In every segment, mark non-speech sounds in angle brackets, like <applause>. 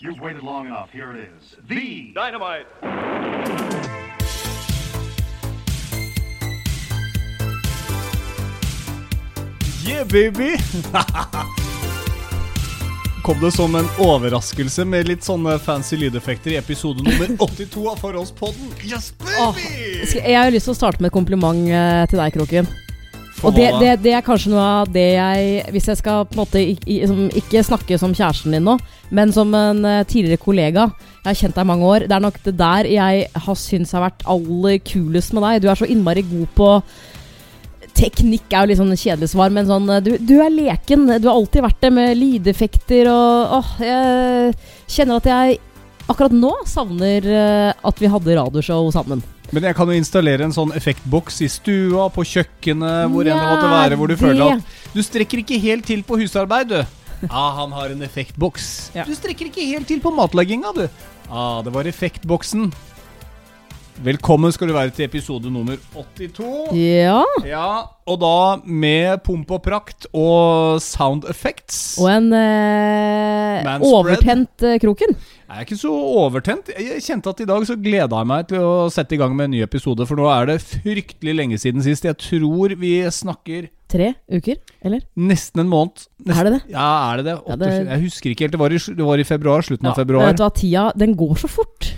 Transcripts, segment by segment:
You've waited long enough. Here it is. The Dynamite! Yeah, baby! Kom det som en overraskelse med litt sånne fancy lydeffekter i episode nummer <laughs> 82 av Forholdspodden? Yes, Åh, baby! skal- jeg har lyst til å starte med et kompliment eh, til deg, Kroken. Og det, det, det er kanskje noe av det jeg Hvis jeg skal på en måte ikke, ikke snakke som kjæresten din nå, men som en eh, tidligere kollega Jeg har kjent deg i mange år. Det er nok det der jeg har syntes har vært aller kulest med deg. Du er så innmari god på Teknikk er jo litt sånn kjedelig svar, men sånn eh, du, du er leken. Du har alltid vært det med lydeffekter og Åh, jeg kjenner at jeg akkurat nå savner eh, at vi hadde radioshow sammen. Men jeg kan jo installere en sånn effektboks i stua, på kjøkkenet, hvor enn det måtte være, hvor du det- føler at Du strekker ikke helt til på husarbeid, du. Ah, han har en effektboks. Ja. Du strekker ikke helt til på matlegginga, du. Ah, det var effektboksen. Velkommen skal du være til episode nummer 82. Ja. Ja, og da med pomp og prakt og sound effects. Og en eh, overtent eh, kroken. Jeg er ikke så overtent. Jeg kjente at i dag så gleda jeg meg til å sette i gang med en ny episode, for nå er det fryktelig lenge siden sist. Jeg tror vi snakker Tre uker, eller? nesten en måned. Nesten, Er det det? Ja, er det det? Ja, det- Jeg husker ikke helt. Det var i, det var i februar, slutten av februar. Vet du hva, tida den går så fort.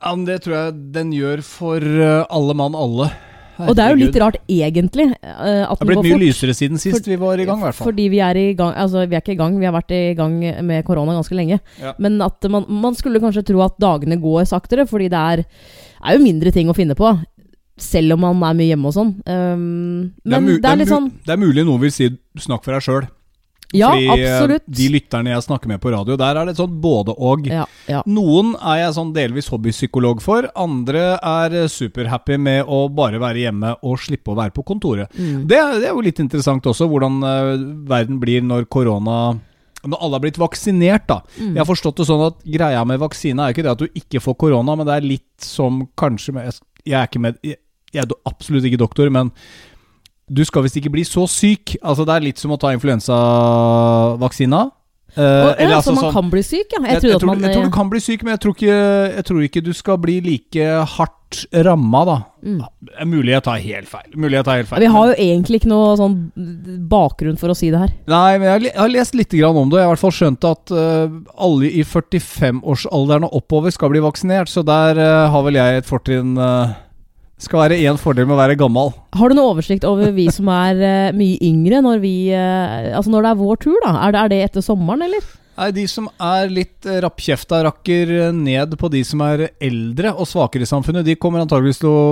Ja, men det tror jeg den gjør for uh, alle mann alle. Og det er jo litt rart, egentlig, eh, at Det har blitt mye fort. lysere siden sist For- vi var i gang, i hvert fall. Fordi vi er i gang Altså, vi er ikke i gang, vi har vært i gang med korona ganske lenge. Ja. Men at man, man skulle kanskje tro at dagene går saktere, fordi det er, er jo mindre ting å finne på. Selv om man er mye hjemme og sånn. Um, Det er, men det er litt sånn det er mulig noen vil si 'snakk for deg sjøl'. Ja, Fordi eh, absolutt. de lytterne jeg snakker med på radio, der er det sånn både og. Ja, ja. Noen er jeg sånn delvis hobbypsykolog for, andre er superhappy med å bare være hjemme og slippe å være på kontoret. Mm. Det, det er jo litt interessant også, hvordan eh, verden blir når korona Når alle har blitt vaksinert, da. Mm. Jeg har forstått det sånn at greia med vaksine er ikke det at du ikke får korona, men det er litt som kanskje med, Jeg er ikke med jeg er absolutt ikke doktor, men du skal visst ikke bli så syk. Altså Det er litt som å ta influensavaksina. Uh, eller ja, altså så man sånn- kan bli syk, ja. Jeg, jeg, jeg, at tror, man jeg tror du eh, kan bli syk, men jeg tror ikke, jeg tror ikke du skal bli like hardt ramma, da. mm. Er mulig jeg tar helt feil. Mulig jeg tar helt Ja, feil. Vi har jo egentlig ikke noe sånn bakgrunn for å si det her. Nei, men jeg har, lest litt grann om det. og Jeg har i hvert fall skjønt at uh, alle i 45-årsalderen og oppover skal bli vaksinert, så der uh, har vel jeg et fortrinn uh, Skal være én fordel med å være gammel. Har du noe oversikt over vi som er uh, mye yngre, når vi uh, Altså når det er vår tur, da? Er det, er det etter sommeren, eller? Nei, De som er litt uh, rappkjefta, rakker eh, ned på de som er eldre og svakere i samfunnet. De kommer antageligvis til å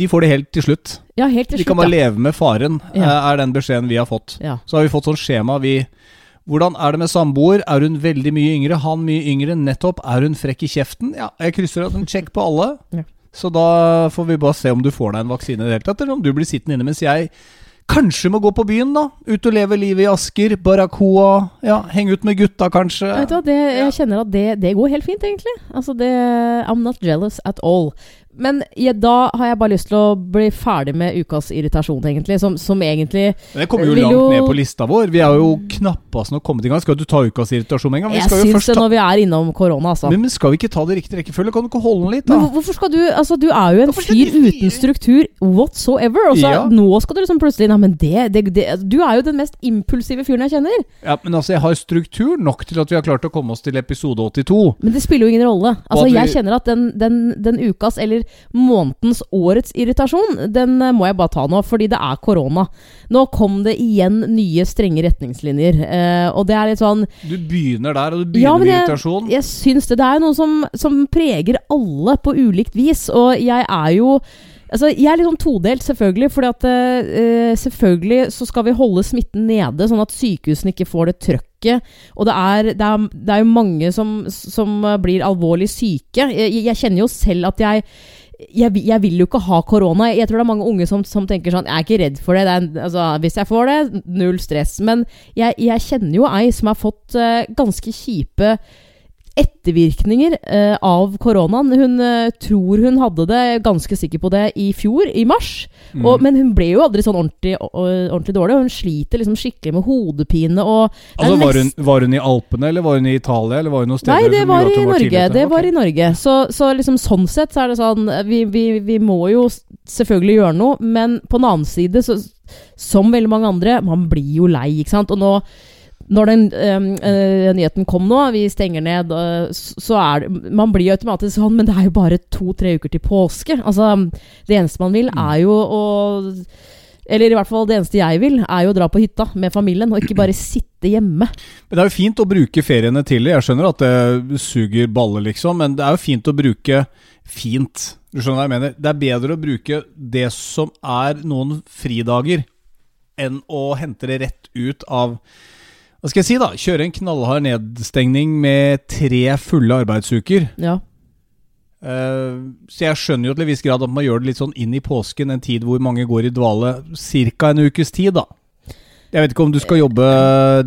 De får det helt til slutt. Ja, helt til slutt, De kan bare ja. leve med faren, Ja. eh, er den beskjeden vi har fått. Ja. Så har vi fått sånn skjema. Vi Hvordan er det med samboer? Er hun veldig mye yngre? Han mye yngre? Nettopp. Er hun frekk i kjeften? Ja, jeg krysser av en sjekk på alle. Ja. Så da får vi bare se om du får deg en vaksine i det hele tatt, eller om du blir sittende inne mens jeg kanskje må gå på byen, da. Ut og leve livet i Asker, Barracoa. Ja, henge ut med gutta, kanskje. Vet du hva, det, Jeg kjenner at det, det går helt fint, egentlig. Altså det I'm not jealous at all. Men ja, da har jeg bare lyst til å bli ferdig med ukas irritasjon, egentlig. Som, som egentlig det kommer jo langt jo- ned på lista vår. Vi er jo knappast nå kommet i gang. Skal du ta ukas irritasjon med en gang? Vi Jeg syns det ta når vi er innom korona, altså. men, men skal vi ikke ta det i riktig rekkefølge? Kan du ikke holde den litt, da? Men hvorfor skal du Altså, du er jo en fyr uten struktur whatsoever. Og så Ja. nå skal du liksom plutselig Nei, men det, det, det Du er jo den mest impulsive fyren jeg kjenner. Ja, men altså, jeg har struktur nok til at vi har klart å komme oss til episode 82. Men det spiller jo ingen rolle. Altså, vi- Jeg kjenner at den, den, den ukas, eller månedens, årets irritasjon, den eh, må jeg bare ta nå, fordi det er korona. Nå kom det igjen nye strenge retningslinjer, eh, og det er litt sånn Du begynner der, og du begynner Ja, med jeg, irritasjon. jeg syns det. Det er noe som, som preger alle på ulikt vis, og jeg er jo Altså, Jeg er litt sånn todelt, selvfølgelig. fordi at eh, Selvfølgelig så skal vi holde smitten nede, sånn at sykehusene ikke får det trøkket. Og det er, det er, det er jo mange som, som blir alvorlig syke. Jeg, jeg kjenner jo selv at jeg jeg, jeg vil jo ikke ha korona. Jeg tror det er mange unge som, som tenker sånn Jeg er ikke redd for det. det er, altså, hvis jeg får det, null stress. Men jeg, jeg kjenner jo ei som har fått uh, ganske kjipe ettervirkninger eh, av koronaen. Hun eh, tror hun hadde det, ganske sikker på det, i fjor, i mars. Mm. Og, men hun ble jo aldri sånn ordentlig, ordentlig dårlig. Hun sliter liksom skikkelig med hodepine og Altså, var, hun, var hun i Alpene, eller var hun i Italia, eller var hun noen steder Nei, det var i hun Norge. tidlig ute? Det var i Norge. Så, så liksom sånn sett så er det sånn vi, vi, vi må jo selvfølgelig gjøre noe, men på den annen side, så, som veldig mange andre, man blir jo lei, ikke sant. Og nå når den øhm, øh, nyheten kom nå, vi stenger ned, øh, så er det Man blir jo automatisk sånn, men det er jo bare to-tre uker til påske. Altså, det eneste man vil, er jo å Eller i hvert fall det eneste jeg vil, er jo å dra på hytta med familien, og ikke bare sitte hjemme. Men det er jo fint å bruke feriene til det. Jeg skjønner at det suger baller, liksom, men det er jo fint å bruke fint. Du skjønner hva jeg mener? Det er bedre å bruke det som er noen fridager, enn å hente det rett ut av Hva skal jeg si, da? Kjøre en knallhard nedstengning med tre fulle arbeidsuker. Ja. Uh, så jeg skjønner jo til en viss grad at man gjør det litt sånn inn i påsken, en tid hvor mange går i dvale ca. en ukes tid, da. Jeg vet ikke om du skal jobbe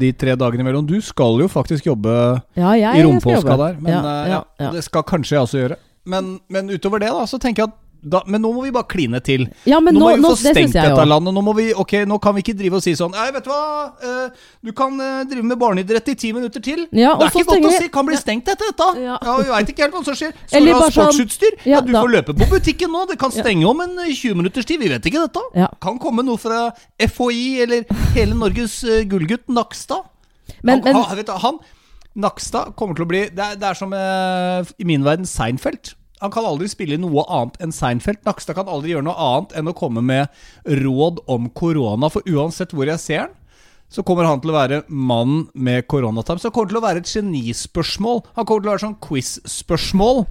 de tre dagene imellom. Du skal jo faktisk jobbe Ja, jeg i rompåska der. Men ja, eh, ja, ja. det skal kanskje jeg også gjøre. Men, men utover det, da, så tenker jeg at da, Men nå må vi bare kline til. ja, men nå, nå, må vi nå, få det stengt jeg dette landet. Nå, må vi, okay, nå kan vi ikke drive og si sånn Nei, vet du hva, uh, du kan uh, drive med barneidrett i ti minutter til. Ja, det er ikke godt å si. Kan bli stengt etter dette. Ja. Ja, Vi veit ikke helt hva som skjer. <laughs> Skal du ha sånn- sportsutstyr? Ja, du da- får løpe på butikken nå. Det kan stenge om en eh, 20 minutters tid. Vi vet ikke dette. Kan komme noe fra FHI eller hele Norges uh, gullgutt Nakstad. Men, han, men han, du, han Nakstad kommer til å bli Det er, det er som eh, i min verden Seinfeld. Han kan aldri spille noe annet enn Seinfeld. Nakstad kan aldri gjøre noe annet enn å komme med råd om korona. For uansett hvor jeg ser han, så kommer han til å være mannen med koronatime. Så kommer til å være et genispørsmål. Han kommer til å være sånn quiz-spørsmål.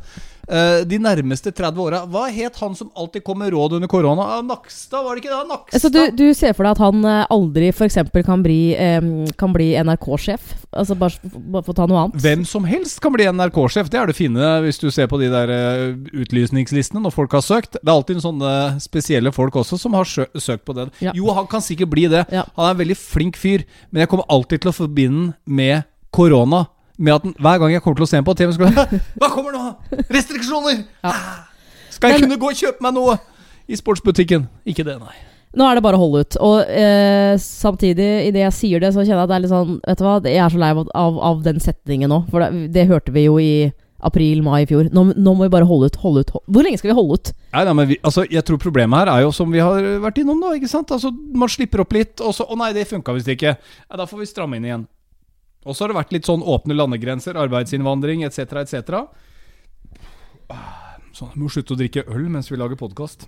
Eh, de nærmeste 30 åra. Hva het han som alltid kom med råd under korona? Ah, Nakstad, var det ikke det? Nakstad? Så du, du ser for deg at han eh, aldri f.eks. kan bli, em, kan bli NRK-sjef? Altså bare, bare for å ta noe annet? Hvem som helst kan bli NRK-sjef. Det er det fine hvis du ser på de der eh, utlysningslistene når folk har søkt. Det er alltid sånne spesielle folk også som har sø søkt på den. Ja. Jo, han kan sikkert bli det. Ja. Han er en veldig flink fyr, men jeg kommer alltid til å forbinde med korona. Med at den, hver gang jeg kommer til å se den på TV, skal jeg <laughs> Hva kommer nå? Restriksjoner! Ja. Skal jeg Men- kunne gå og kjøpe meg noe i sportsbutikken? Ikke det, nei. Nå er det bare å holde ut. Og eh, samtidig, idet jeg sier det, så kjenner jeg at det er litt sånn Vet du hva, jeg er så lei av, av, av den setningen nå. For det, det hørte vi jo i april-mai i fjor. Nå, nå må vi bare holde ut, holde ut. Hvor lenge skal vi holde ut? Nei, nei, men vi, altså, jeg tror problemet her er jo som vi har vært innom nå. ikke sant? Altså, Man slipper opp litt, og så Å nei, det funka visst ikke. Ja, da får vi stramme inn igjen. Og så har det vært litt sånn åpne landegrenser, arbeidsinnvandring etc., etc. Sånn, vi må slutte å drikke øl mens vi lager podkast.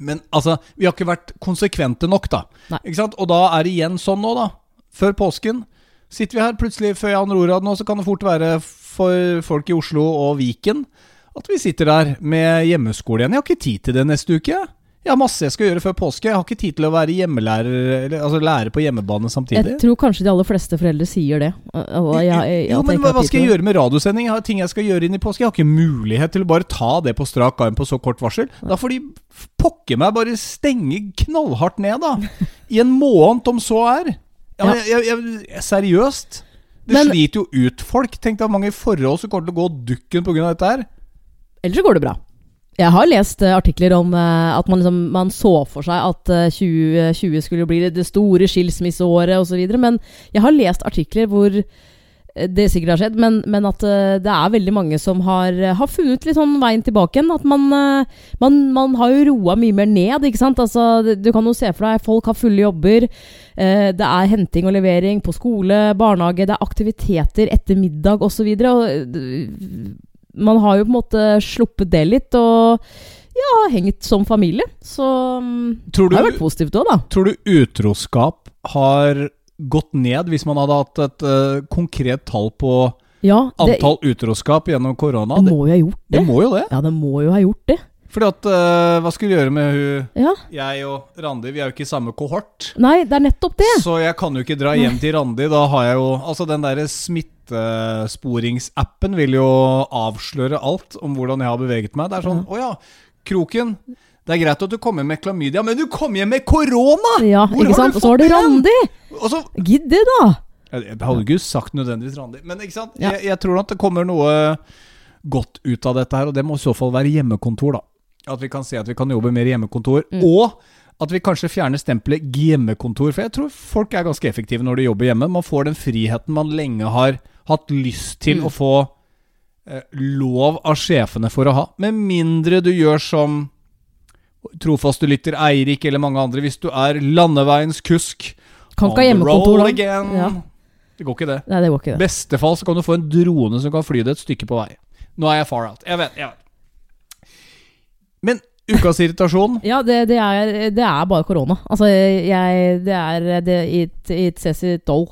Men altså, vi har ikke vært konsekvente nok, da. Nei. Ikke sant? Og da er det igjen sånn nå, da. Før påsken sitter vi her plutselig før Jan Rorad nå, så kan det fort være for folk i Oslo og Viken at vi sitter der med hjemmeskole igjen. Jeg har ikke tid til det neste uke. jeg. Jeg har masse jeg skal gjøre før påske. Jeg har ikke tid til å være hjemmelærer, eller altså lære på hjemmebane samtidig. Jeg tror kanskje de aller fleste foreldre sier det. Og jeg, jeg, jo, men hva, hva skal jeg gjøre med radiosending? Jeg har ting jeg skal gjøre inn i påske. Jeg har ikke mulighet til å bare ta det på strak arm på så kort varsel. Da får de pokker meg bare stenge knallhardt ned, da. I en måned, om så er. Ja, jeg, jeg, jeg, seriøst. Det Men- sliter jo ut folk. Tenk deg hvor mange forhold som kommer til å gå dukken pga. dette her. Ellers så går det bra. Jeg har lest eh, artikler om eh, at man, liksom, man så for seg at eh, 2020 skulle bli det store skilsmisseåret osv. Men jeg har lest artikler hvor eh, det sikkert har skjedd, men, men at eh, det er veldig mange som har, eh, har funnet litt sånn veien tilbake igjen. At man, eh, man, man har jo roa mye mer ned, ikke sant. Altså, du kan jo se for deg folk har fulle jobber. eh, Det er henting og levering på skole, barnehage, det er aktiviteter etter middag osv. Man har jo på en måte sluppet det litt, og ja, hengt som familie. Så du, det har vært positivt òg, da. tror du utroskap har gått ned hvis man hadde hatt et uh, konkret tall på Ja, det, antall utroskap gjennom korona? det må jo ha gjort det det. må jo det. Ja, det må jo ha gjort det. Fordi at uh, Hva skulle du gjøre med hun Ja. Jeg og Randi, vi er jo ikke i samme kohort. Nei, det er nettopp det. Så jeg kan jo ikke dra hjem til Randi. Da har jeg jo Altså, den derre smittesporingsappen vil jo avsløre alt om hvordan jeg har beveget meg. Det er sånn Å ja, Kroken. Det er greit at du kom hjem med klamydia, men du kom hjem med korona! Ja, Hvor ikke sant? Og så har du? Randi! Så Gidd det, da! Jeg, hadde ikke sagt nødvendigvis Randi, men ikke sant? Ja. Jeg, jeg tror at det kommer noe godt ut av dette her, og det må i så fall være hjemmekontor, da. At vi kan se at vi kan jobbe mer hjemmekontor, Mm. og at vi kanskje fjerner stempelet hjemmekontor. For jeg tror folk er ganske effektive når de jobber hjemme. Man får den friheten man lenge har hatt lyst til Mm. å få eh, lov av sjefene for å ha. Med mindre du gjør som trofaste lytter Eirik eller mange andre. Hvis du er landeveiens kusk Kan ikke ha hjemmekontor da. Ja. Det går ikke det. Nei, det går ikke det. beste fall så kan du få en drone som kan fly det et stykke på vei. Nå er jeg far out. Jeg vet. jeg vet Men ukas irritasjon Ja, det, det, er, det er bare korona. Altså, jeg Det er det, it, it says it all.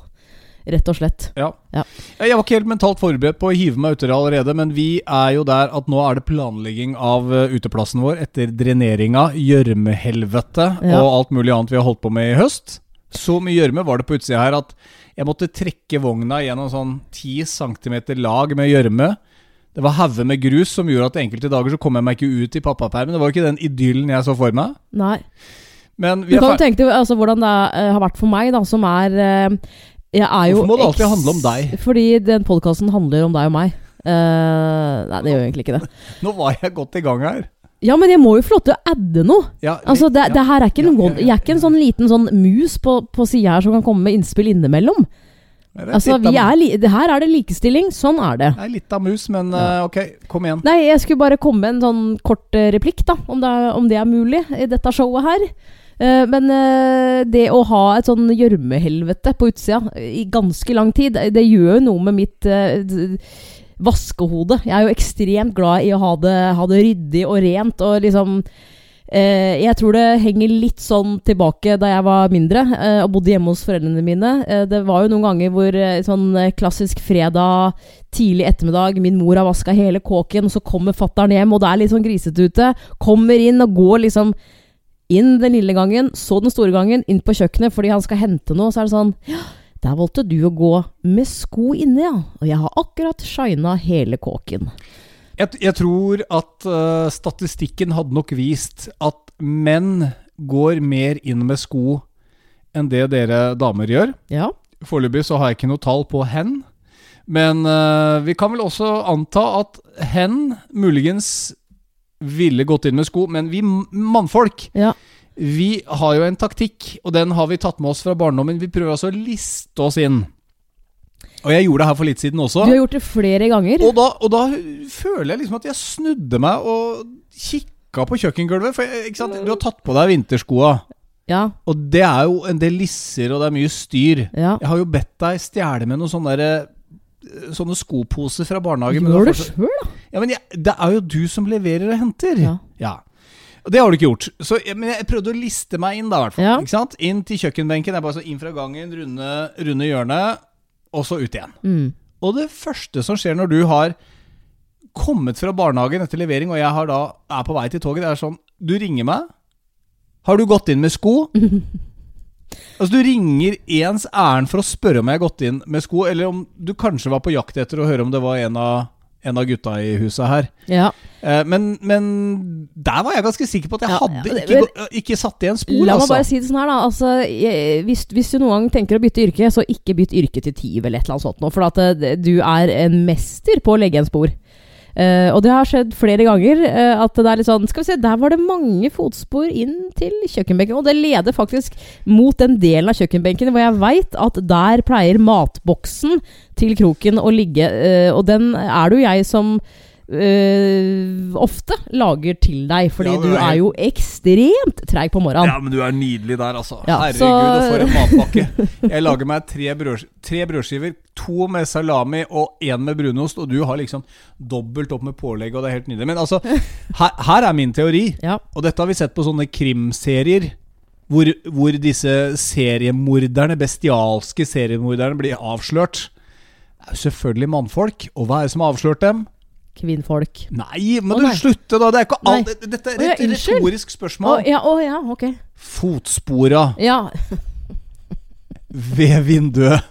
Rett og slett. ja. Ja. Jeg var ikke helt mentalt forberedt på å hive meg uti det allerede, men vi er jo der at nå er det planlegging av eh, uteplassen vår etter dreneringa, gjørmehelvete Ja. og alt mulig annet vi har holdt på med i høst. Så mye gjørme var det på utsida her at jeg måtte trekke vogna gjennom sånn 10 cm lag med gjørme. Det var hauger med grus som gjorde at enkelte dager så kom jeg meg ikke ut i pappapermen. Det var ikke den idyllen jeg så for meg. Nei. Men vi Du kan jo tenke deg altså, hvordan det eh, har vært for meg, da, som er eh, Jeg er jo Hvorfor må det alltid handle om deg? Fordi den podkasten handler om deg og meg. Uh, nei, det gjør egentlig ikke det. <laughs> Nå var jeg godt i gang her. Ja, men jeg må jo få lov til å adde noe. Ja, Altså, det, ja. det her er ikke en ja. Jeg er ikke en sånn liten sånn mus på, på sida her som kan komme med innspill innimellom. Altså, vi er Her er det likestilling. Sånn er det. Det er litt av mus, men uh, ok, kom igjen. Nei, jeg skulle bare komme med en sånn kort eh, replikk, da, om det, er, om det er mulig i dette showet her. Eh, men eh, det å ha et sånn gjørmehelvete på utsida i ganske lang tid, det, det gjør jo noe med mitt eh, vaskehode. Jeg er jo ekstremt glad i å ha det, ha det ryddig og rent og liksom Eh, jeg tror det henger litt sånn tilbake da jeg var mindre eh, og bodde hjemme hos foreldrene mine. Eh, det var jo noen ganger hvor eh, sånn eh, klassisk fredag, tidlig ettermiddag, min mor har vaska hele kåken, og så kommer fattern hjem, og det er litt sånn grisete ute. Kommer inn og går liksom inn den lille gangen, så den store gangen, inn på kjøkkenet fordi han skal hente noe. Så er det sånn Ja, der valgte du å gå med sko inne, ja. Og jeg har akkurat shina hele kåken. Jeg, jeg tror at uh, statistikken hadde nok vist at menn går mer inn med sko enn det dere damer gjør. Ja. Foreløpig så har jeg ikke noe tall på hen. Men uh, vi kan vel også anta at hen muligens ville gått inn med sko, men vi mannfolk Ja. Vi har jo en taktikk, og den har vi tatt med oss fra barndommen. Vi prøver altså å liste oss inn. Og jeg gjorde det her for litt siden også. Du har gjort det flere ganger. Og da, og da føler jeg liksom at jeg snudde meg og kikka på kjøkkengulvet. For jeg, du har tatt på deg vinterskoa, Ja. og det er jo en del lisser, og det er mye styr. ja. Jeg har jo bedt deg stjele med noen sånne der, eh, Sånne skoposer fra barnehagen. Gjør det sjøl, da. Ja, men jeg, det er jo du som leverer og henter. Ja. ja. det har du ikke gjort. Så, men jeg prøvde å liste meg inn, da, i hvert fall. Ja. Ikke sant? Inn til kjøkkenbenken. Er bare så inn fra gangen, runde, runde hjørnet, og så ut igjen. Mm. Og det første som skjer når du har kommet fra barnehagen etter levering, og jeg har da, er på vei til toget, det er sånn Du ringer meg. Har du gått inn med sko? <laughs> altså, du ringer ens ærend for å spørre om jeg har gått inn med sko, eller om du kanskje var på jakt etter å høre om det var en av, en av gutta i huset her. Ja. Eh, men, men der var jeg ganske sikker på at jeg Ja, hadde ja, det- ikke, gå- ikke satt igjen spor, La meg altså. bare si det sånn her, da. Altså, jeg, hvis, hvis du noen gang tenker å bytte yrke, så ikke bytt yrke til tyv eller et eller annet sånt noe. For at eh, du er en mester på å legge igjen spor. Eh, og det har skjedd flere ganger uh, at det er litt sånn Skal vi se, der var det mange fotspor inn til kjøkkenbenken. Og det leder faktisk mot den delen av kjøkkenbenken hvor jeg veit at der pleier matboksen til kroken å ligge. Uh, og den er det jo jeg som eh, ofte lager til deg, fordi Ja, er du er jo ekstremt treig på morgenen. Ja, men du er nydelig der, altså. Ja, Herregud, så- for en matpakke. <laughs> Jeg lager meg tre, brød, tre brødskiver, to med salami og én med brunost, og du har liksom dobbelt opp med pålegg, og det er helt nydelig. Men altså, <laughs> her, her er min teori, Ja. og dette har vi sett på sånne krimserier. Hvor, hvor disse seriemorderne, bestialske seriemorderne, blir avslørt. Det er jo selvfølgelig mannfolk, og hva er det som har avslørt dem? Kvinnfolk. Nei, må Å, du slutter slutte, da! Det er ikke alt Dette er Å, ja, et spørsmål. retorisk Å spørsmål. ja, ja, ok. Fotspora Ja. ved vinduet.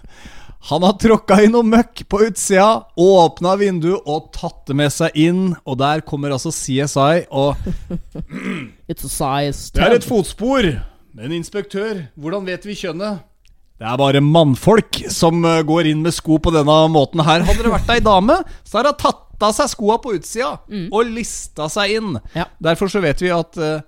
Han har tråkka i noe møkk på utsida, åpna vinduet og tatt det med seg inn. Og der kommer altså CSI, og <clears throat> It's a size Det er et fotspor Men inspektør. Hvordan vet vi kjønnet? Det er bare mannfolk som eh, går inn med sko på denne måten her. Hadde det vært ei dame, så hadde hun tatt av seg skoa på utsida og lista seg inn. Ja. Derfor så vet vi at eh,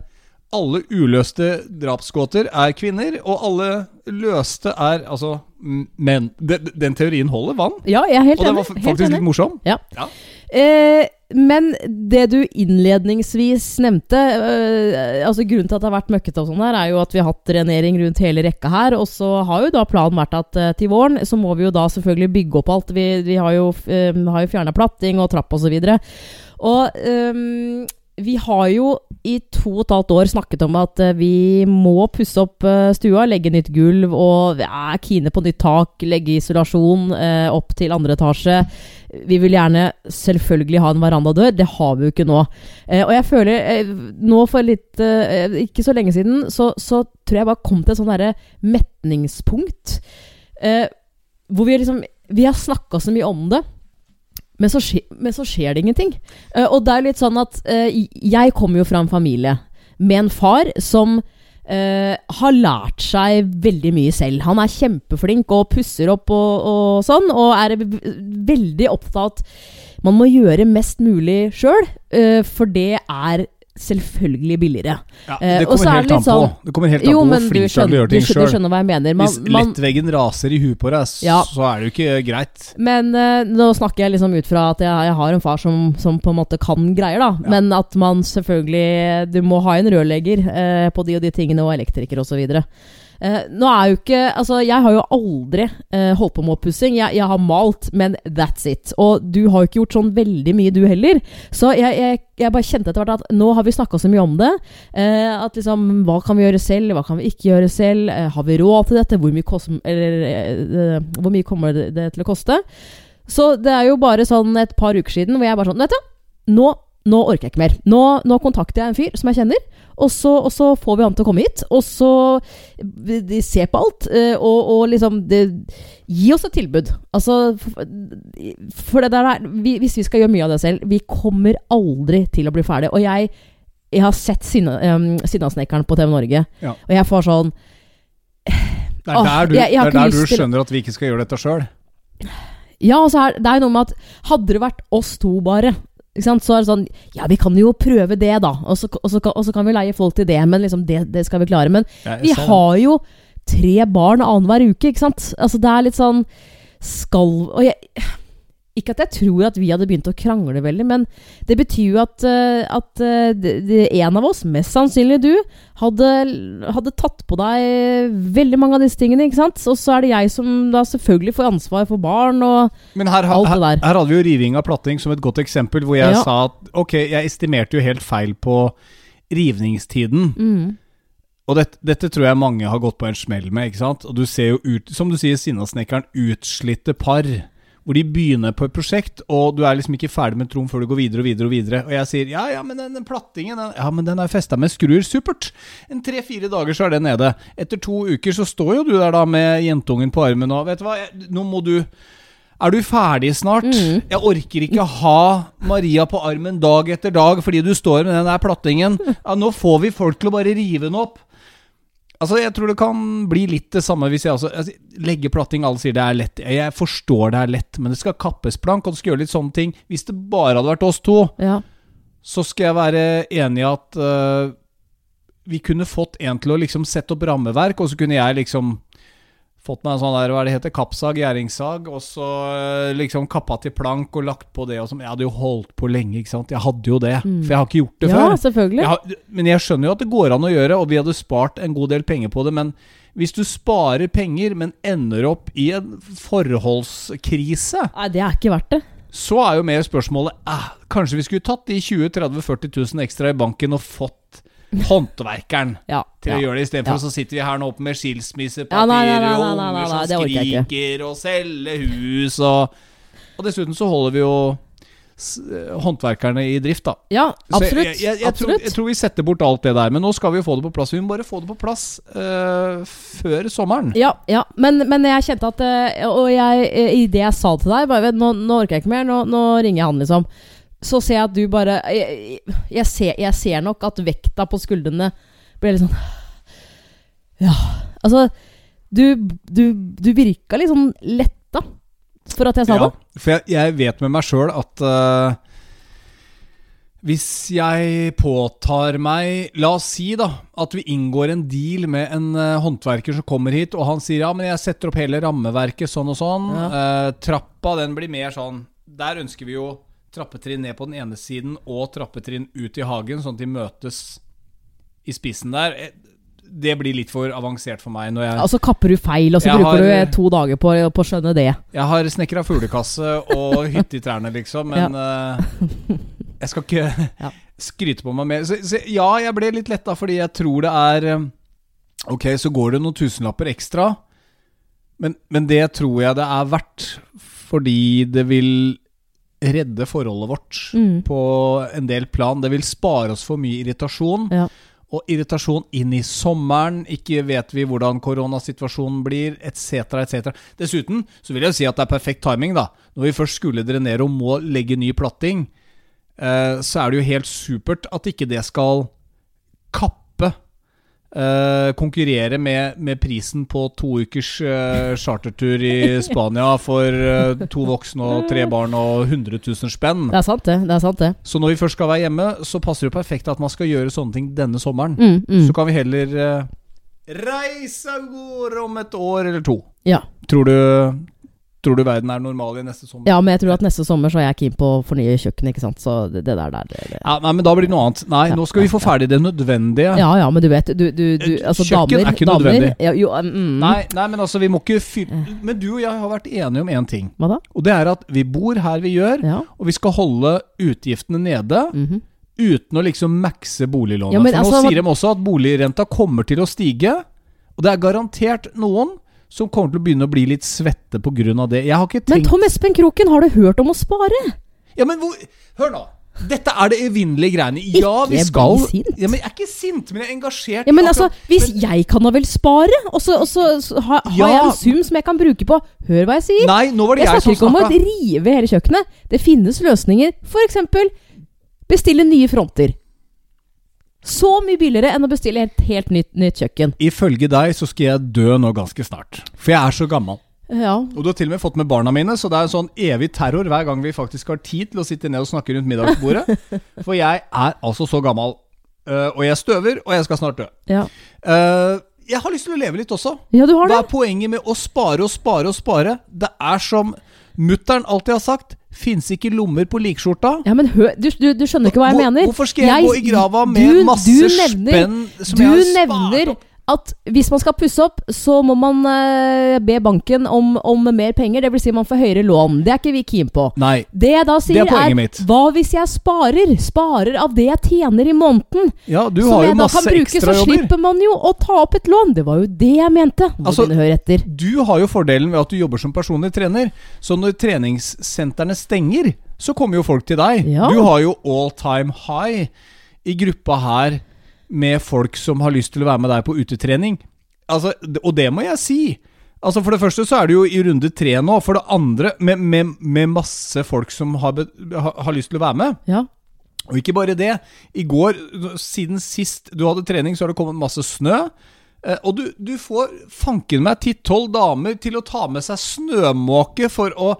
alle uløste drapsgåter er kvinner, og alle løste er altså menn. Den, den teorien holder vann. Ja, jeg er helt enig. Og den var faktisk enig. litt morsom. Ja. Ja. Eh, men det du innledningsvis nevnte øh, Altså Grunnen til at det har vært møkkete, og sånn her er jo at vi har hatt drenering rundt hele rekka her. Og så har jo da planen vært at øh, til våren så må vi jo da selvfølgelig bygge opp alt. Vi, vi har jo, øh, jo fjerna platting og trapp osv. Og, så og vi har jo i to og et halvt år snakket om at eh, vi må pusse opp eh, stua, legge nytt gulv og er kine på nytt tak, legge isolasjon eh, opp til andre etasje. Vi vil gjerne selvfølgelig ha en verandadør. Det har vi jo ikke nå. Og jeg føler Nå for litt Ikke så lenge siden, så, så tror jeg bare kom til et sånn derre metningspunkt. Hvor vi liksom Vi har snakka så mye om det. Men så, skje, men så skjer det ingenting. Uh, og det er litt sånn at uh, jeg kommer jo fra en familie med en far som uh, har lært seg veldig mye selv. Han er kjempeflink og pusser opp og, og sånn, og er veldig opptatt man må gjøre mest mulig sjøl, for det er selvfølgelig billigere. Ja, Eh, det kommer er helt an på. sånn- Det kommer helt an Jo, på men hvor du flink du er til å gjøre ting du sjøl. skjønner hva jeg mener. Man, Hvis man, lettveggen raser i huet på deg, Ja. så er det jo ikke greit. Men uh, nå snakker jeg liksom ut fra at jeg, jeg har en far som, som på en måte kan greier, da. Ja. Men at man selvfølgelig Du må ha en rørlegger uh, på de og de tingene, og elektriker osv. Uh, nå er jo ikke Altså, jeg har jo aldri uh, holdt på med oppussing. Jeg, jeg har malt, men that's it. Og du har jo ikke gjort sånn veldig mye, du heller. Så jeg, jeg, jeg bare kjente etter hvert at nå har vi snakka så mye om det. Uh, at liksom Hva kan vi gjøre selv, hva kan vi ikke gjøre selv? Har vi råd til dette? Hvor mye, kost, eller, hvor mye kommer det, det til å koste? Så det er jo bare sånn et par uker siden hvor jeg bare sånn Vet du, nå, nå orker jeg ikke mer. Nå, nå kontakter jeg en fyr som jeg kjenner, og så, og så får vi han til å komme hit. Og så de ser på alt, eh, og, og liksom det, Gi oss et tilbud. Altså For, det der er vi, Hvis vi skal gjøre mye av det selv, vi kommer aldri til å bli ferdig. Og jeg, jeg har sett Sinna- um, Sinnasnekkeren på TV Norge, Ja. og jeg får sånn Det er der du, jeg- jeg det er der du skjønner til- at vi ikke skal gjøre dette sjøl. Ja, altså så det er noe med at hadde det vært oss to bare? Så er det sånn Ja, vi kan jo prøve det, da. Og så, og så, kan- og så kan vi leie folk til det. Men liksom, det, det skal vi klare. Men vi har jo tre barn annenhver uke, ikke sant? Altså, det er litt sånn Skal Og jeg Ikke at jeg tror at vi hadde begynt å krangle veldig, men det betyr jo at, eh, at eh, en av oss, mest sannsynlig du, hadde, hadde tatt på deg veldig mange av disse tingene, ikke sant? Og så er det jeg som da selvfølgelig får ansvar for barn og Men her, Alt det der. her hadde vi jo riving av platting som et godt eksempel, hvor jeg Ja. sa at ok, jeg estimerte jo helt feil på rivningstiden. mm. Og dette, dette tror jeg mange har gått på en smell med, ikke sant? Og du ser jo ut, som du sier, Sinnasnekkeren, utslitte par. Hvor de begynner på et prosjekt, og du er liksom ikke ferdig med Trond før du går videre og videre og videre. Og jeg sier ja, ja, men den, den plattingen den, Ja, men den er festa med skruer. Supert! En tre-fire dager så er det nede. Etter to uker så står jo du der da med jentungen på armen og Vet du hva, jeg, nå må du er du ferdig snart? Mm. Jeg orker ikke ha Maria på armen dag etter dag fordi du står med den der plattingen. Ja, nå får vi folk til å bare rive den opp. Altså, Jeg tror det kan bli litt det samme hvis jeg også altså, legger platting. Alle sier det er lett. Jeg forstår det er lett, men det skal kappes plank, og du skal gjøre litt sånne ting. Hvis det bare hadde vært oss to, Ja. så skal jeg være enig i at uh, vi kunne fått en til å liksom sette opp rammeverk, og så kunne jeg liksom fått meg en sånn der, hva er det heter, kappsag, gjæringssag, og så øh, liksom kappa til plank og lagt på det og sånn. Jeg hadde jo holdt på lenge, ikke sant. Jeg hadde jo det, Mm. for jeg har ikke gjort det ja, før. selvfølgelig. Jeg men jeg skjønner jo at det går an å gjøre, og vi hadde spart en god del penger på det. Men hvis du sparer penger, men ender opp i en forholdskrise, Nei, det er ikke verdt det. så er jo mer spørsmålet eh, Kanskje vi skulle tatt de 20 30 40 000 ekstra i banken og fått håndverkeren <laughs> Ja. til å gjøre det, istedenfor Ja. så sitter vi her nå oppe med skilsmissepapirer og unger som skriker, og selger hus og Og dessuten så holder vi jo håndverkerne i drift, da. Ja, absolutt. Jeg, jeg, jeg, tror, jeg tror vi setter bort alt det der. Men nå skal vi jo få det på plass. Vi må bare få det på plass uh, før sommeren. Ja, ja. Men, men jeg kjente at eh, Og jeg, eh, i det jeg sa til deg bare, nå, nå orker jeg ikke mer, nå, nå ringer jeg han, liksom. Så ser jeg at du bare Jeg, jeg, ser, jeg ser nok at vekta på skuldrene blir litt sånn Ja. Altså, Du, du, du virka litt sånn letta for at jeg sa Ja, det. for jeg, jeg vet med meg sjøl at uh, hvis jeg påtar meg La oss si da at vi inngår en deal med en uh, håndverker som kommer hit, og han sier ja, men jeg setter opp hele rammeverket sånn og sånn. Ja. Uh, trappa den blir mer sånn Der ønsker vi jo trappetrinn ned på den ene siden og trappetrinn ut i hagen, sånn at de møtes i spissen der. Eh, Det blir litt for avansert for meg når jeg Og så kapper du feil, og så bruker har- du eh, to dager på, på å skjønne det. Jeg har snekra fuglekasse og hytte i trærne, liksom, men eh, jeg skal ikke <laughs> Ja. skryte på meg mer. Så, så ja, jeg ble litt letta fordi jeg tror det er eh, Ok, så går det noen tusenlapper ekstra, men, men det tror jeg det er verdt fordi det vil redde forholdet vårt Mm. på en del plan. Det vil spare oss for mye irritasjon. Ja. Og irritasjon inn i sommeren, ikke vet vi hvordan koronasituasjonen blir, etc., etc. Dessuten så vil jeg si at det er perfekt timing, da. Når vi først skulle drenere og må legge ny platting, eh, så er det jo helt supert at ikke det skal kappe eh, Konkurrere med, med prisen på to ukers uh, chartertur i Spania for uh, to voksne og tre barn og 100 000 spenn. Det er sant, det. det, er sant det. Så når vi først skal være hjemme, så passer det perfekt at man skal gjøre sånne ting denne sommeren. Mm, mm. Så kan vi heller reise av gårde om et år eller to. Ja. Tror du, tror du verden er normal i neste sommer? ja, men jeg tror at neste sommer så er jeg keen på å fornye kjøkkenet, ikke sant. Så det, der, der det, det. Ja, nei, men da blir det noe annet. Nei, Ja, nå skal vi få ferdig det nødvendige. Ja ja, men du vet du, du, du, altså, Kjøkken damer, er ikke damer, nødvendig. Ja, jo, mm, Nei, nei, men altså, vi må ikke fylle Men du og jeg har vært enige om én ting. Hva da? Og det er at vi bor her vi gjør, Ja. og vi skal holde utgiftene nede. mhm. Uten å liksom makse boliglånet. Ja, men For nå altså, sier de også at boligrenta kommer til å stige. Og det er garantert noen som kommer til å begynne å bli litt svette pga. det. Jeg har ikke Men Tom Espen Kroken, har du hørt om å spare? Ja, men hvor Hør nå. Dette er det evinnelige greiene. Ja, vi Ikke skal bli sint. Ja, men Jeg er ikke sint, men jeg er engasjert. Ja, men altså, Hvis men- jeg kan da vel spare, og så, og så, så har, har Ja. jeg en sum som jeg kan bruke på Hør hva jeg sier. Nei, nå var det Jeg jeg, snakker ikke om å rive hele kjøkkenet. Det finnes løsninger. F.eks. bestille nye fronter. Så mye billigere enn å bestille et helt nytt, nytt kjøkken. Ifølge deg så skal jeg dø nå ganske snart. For jeg er så gammel. Ja. Og du har til og med fått med barna mine, så det er en sånn evig terror hver gang vi faktisk har tid til å sitte ned og snakke rundt middagsbordet. <laughs> For jeg er altså så gammel. Uh, og jeg støver, og jeg skal snart dø. Ja. Uh, jeg har lyst til å leve litt også. ja, du har Hva det. er poenget med å spare og spare og spare? Det er som mutter'n alltid har sagt, fins ikke lommer på likskjorta. Ja, men hø, du, du, du skjønner ikke hva jeg Hvor- mener. Hvorfor skal jeg, gå i grava med du- masse nevner- spenn som Du jeg har spart opp? At hvis man skal pusse opp, så må man eh, be banken om, om mer penger. Dvs. Si man får høyere lån. Det er ikke vi keen på. Nei. Det jeg da sier, Det er poenget mitt. hva hvis jeg sparer? Sparer av det jeg tjener i måneden. Ja, du har jo masse kan bruke, så ekstrajobber. slipper man jo å ta opp et lån. Det var jo det jeg mente. Må Altså, høre etter. Du har jo fordelen ved at du jobber som personlig trener. Så når treningssentrene stenger, så kommer jo folk til deg. Ja. Du har jo all time high i gruppa her med folk som har lyst til å være med deg på utetrening. Altså, og det må jeg si. Altså For det første så er du jo i runde tre nå. For det andre, med, med, med masse folk som har, be, har lyst til å være med. Ja. Og ikke bare det. I går, siden sist du hadde trening, så har det kommet masse snø. Eh, Og du, du får fanken meg ti-tolv damer til å ta med seg snømåke for å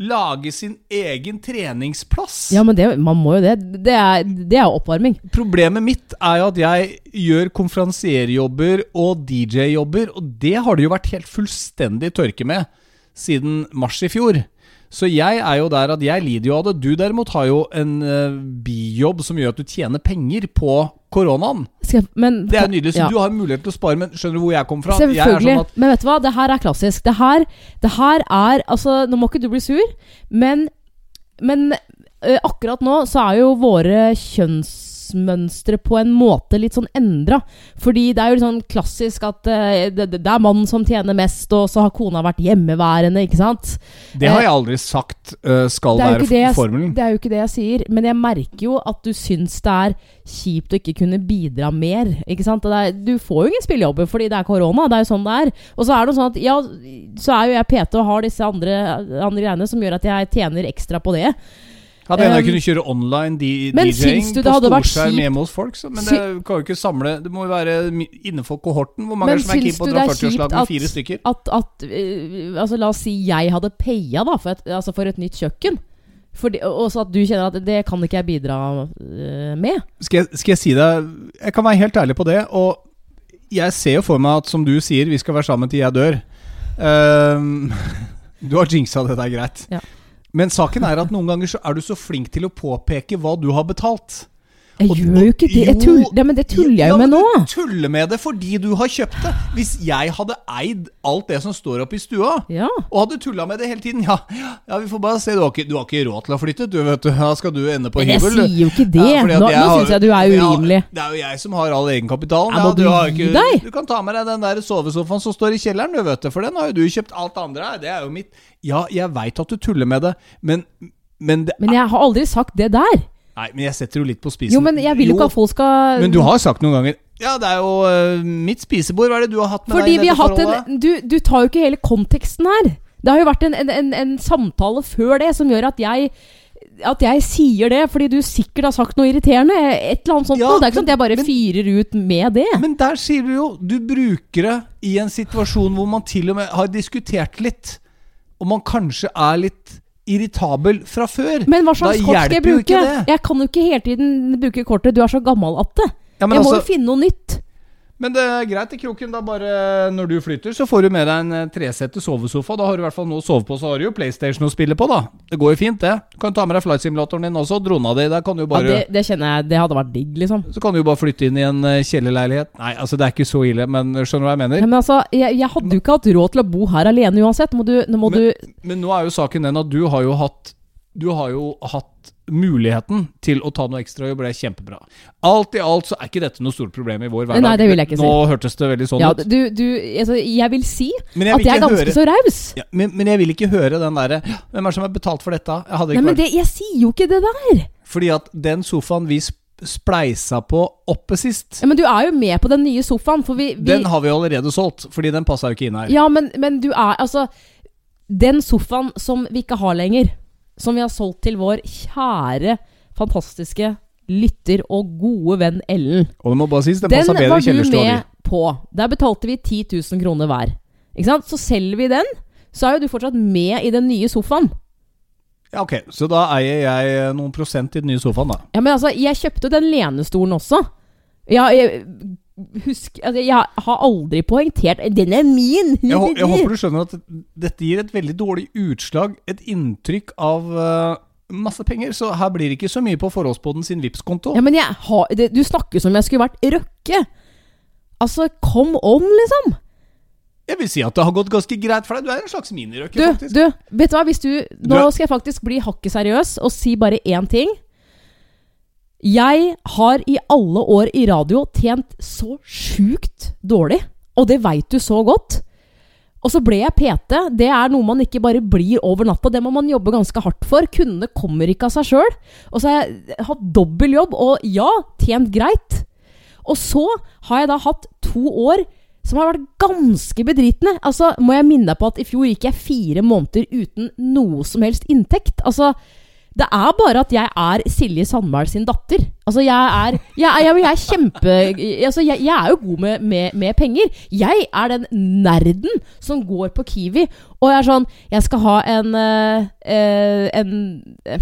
lage sin egen treningsplass. ja, men det, man må jo det. Det er, det er oppvarming. Problemet mitt er jo at jeg gjør konferansierjobber og DJ-jobber, og det har det jo vært helt fullstendig tørke med siden mars i fjor. Så jeg er jo der at jeg lider jo av det. Du derimot har jo en uh, bijobb som gjør at du tjener penger på koronaen. Skal, men, Det er nydelig, så Ja. du har mulighet til å spare, men skjønner du hvor jeg kommer fra? Jeg er Selvfølgelig. sånn Men vet du hva, det her er klassisk. Det her, det her er Altså, nå må ikke du bli sur, men, men øh, akkurat nå så er jo våre kjønnsmønstre på en måte litt sånn endra. Fordi det er jo litt sånn klassisk at eh, det, det er mannen som tjener mest, og så har kona vært hjemmeværende, ikke sant? Det har jeg aldri sagt eh, skal Det være jeg, formelen. det er jo ikke det jeg sier, men jeg merker jo at du syns det er kjipt å ikke kunne bidra mer. Ikke sant? Er, du får jo ingen spillejobber fordi det er korona. Det er jo sånn det er. Og så er det jo sånn at ja, så er jo jeg PT og har disse andre, andre greiene som gjør at jeg tjener ekstra på det. Hadde hende jeg Um, kunne kjøre online DJ-ing du på storskjerm hjemme hos folk. Så, men det kan jo ikke samle Det må jo være innenfor kohorten. Hvor mange Men som er keen på å dra er 40-årslag med fire stykker? At, at uh, Altså, la oss si jeg hadde paya da for et, altså for et nytt kjøkken. Og så at du kjenner at det kan ikke jeg bidra øh, med. Skal jeg, skal jeg si deg Jeg kan være helt ærlig på det. Og jeg ser jo for meg at, som du sier, vi skal være sammen til jeg dør. Ehm, <laughs> du har jinxa det, det er greit. Ja. Men saken er at noen ganger så er du så flink til å påpeke hva du har betalt. Jeg gjør jo ikke det. Jo, tull, det men det tuller jeg jo med nå. Du tuller med det fordi du har kjøpt det. Hvis jeg hadde eid alt det som står oppe i stua, Ja. og hadde tulla med det hele tiden Ja, ja vi får bare se. Du har, ikke, du har ikke råd til å flytte, du, vet du. Da skal du ende på hybel. jeg sier jo ikke det. Ja, nå nå syns jeg du er Ja, urimelig. det er jo jeg som har all egenkapitalen. Ja, du deg? Du kan ta med deg den der sovesofaen som står i kjelleren, du, vet du. For den har jo du kjøpt. Alt andre det er jo mitt. Ja, jeg veit at du tuller med det, men men, det, Men jeg har aldri sagt det der. Nei, men jeg setter jo litt på spisen. Jo, men jeg vil jo ikke at folk skal Men du har sagt noen ganger Ja, det er jo uh, mitt spisebord. Hva er det du har hatt med Fordi deg i vi dette forholdet? en du, du tar jo ikke hele konteksten her. Det har jo vært en, en, en, en samtale før det som gjør at jeg at jeg sier det fordi du sikkert har sagt noe irriterende. Et eller annet sånt Ja. Det er ikke sånn at jeg bare men- fyrer ut med det. Men der sier du jo Du bruker det i en situasjon hvor man til og med har diskutert litt, og man kanskje er litt irritabel fra før. Men hva slags kort skal jeg bruke? Jeg kan jo ikke hele tiden bruke kortet 'du er så gammel at det'. Ja, jeg må altså, jo finne noe nytt. Men det er greit i kroken. Da bare Når du flytter, så får du med deg en tresette tresetter sovesofa. Da har du i hvert fall noe å sove på. Så har du jo PlayStation å spille på, da. Det går jo fint, det. Du kan ta med deg flightsimulatoren din også. Drona di. Der kan du jo Ja, bare det, det kjenner jeg Det hadde vært digg, liksom. Så kan du jo bare flytte inn i en eh, kjellerleilighet. Nei, altså det er ikke så ille, men skjønner du hva jeg mener? Ja, men altså, jeg, jeg hadde jo ikke hatt råd til å bo her alene uansett. Må du, nå må Men- du Men nå er jo saken den at du har jo hatt Du har jo hatt muligheten til å ta noe ekstrajobb, er kjempebra. Alt i alt så er ikke dette noe stort problem i vår hverdag. Nei, det vil jeg ikke si. Nå hørtes det veldig sånn Ja, ut. du, du altså, Jeg vil si Men jeg at jeg er ganske høre så raus. ja, men, men jeg vil ikke høre den derre Hvem er det som har betalt for dette? Jeg hadde Nei, ikke men vært det, jeg sier jo ikke det der. Fordi at den sofaen vi spleisa på oppe sist, Ja, men du er jo med på den nye sofaen, for vi, vi den har vi allerede solgt. Fordi den passa jo ikke inn her. Ja, men, men du er Altså, den sofaen som vi ikke har lenger, som vi har solgt til vår kjære, fantastiske lytter og gode venn Ellen, Og det må bare sies, den, den bedre var i du kjellerstua di. med på. Der betalte vi 10 000 kroner hver. Ikke sant? Så selger vi den, så er jo du fortsatt med i den nye sofaen. Ja, ok, Så da eier jeg noen prosent i den nye sofaen, da. Ja, men altså, jeg kjøpte den lenestolen også. Ja, jeg, husk, altså, jeg har aldri poengtert 'Den er min!' Jeg, jeg håper du skjønner at dette gir et veldig dårlig utslag, et inntrykk av uh, masse penger. Så her blir det ikke så mye på forholdsboden sin Vipps-konto. Ja, men har, det, du snakker som om jeg skulle vært Røkke. Altså, come on, liksom. Jeg vil si at det har gått ganske greit for deg. Du er en slags minirøkke, faktisk. du, vet du hva? Hvis du, nå skal jeg faktisk bli hakket seriøs og si bare én ting. Jeg har i alle år i radio tjent så sjukt dårlig, og det veit du så godt. Og så ble jeg PT. Det er noe man ikke bare blir over natta. Det må man jobbe ganske hardt for. Kundene kommer ikke av seg sjøl. Og så har jeg hatt dobbel jobb, og ja, tjent greit. Og så har jeg da hatt to år som har vært ganske bedritne. Altså, må jeg minne deg på at i fjor gikk jeg fire måneder uten noe som helst inntekt. Altså, det er bare at jeg er Silje Sandberg sin datter. Altså, jeg er Jeg, er- jeg, jeg er kjempe Altså, jeg, jeg er jo god med, med, med penger. Jeg er den nerden som går på Kiwi og er sånn Jeg skal ha en eh, En eh,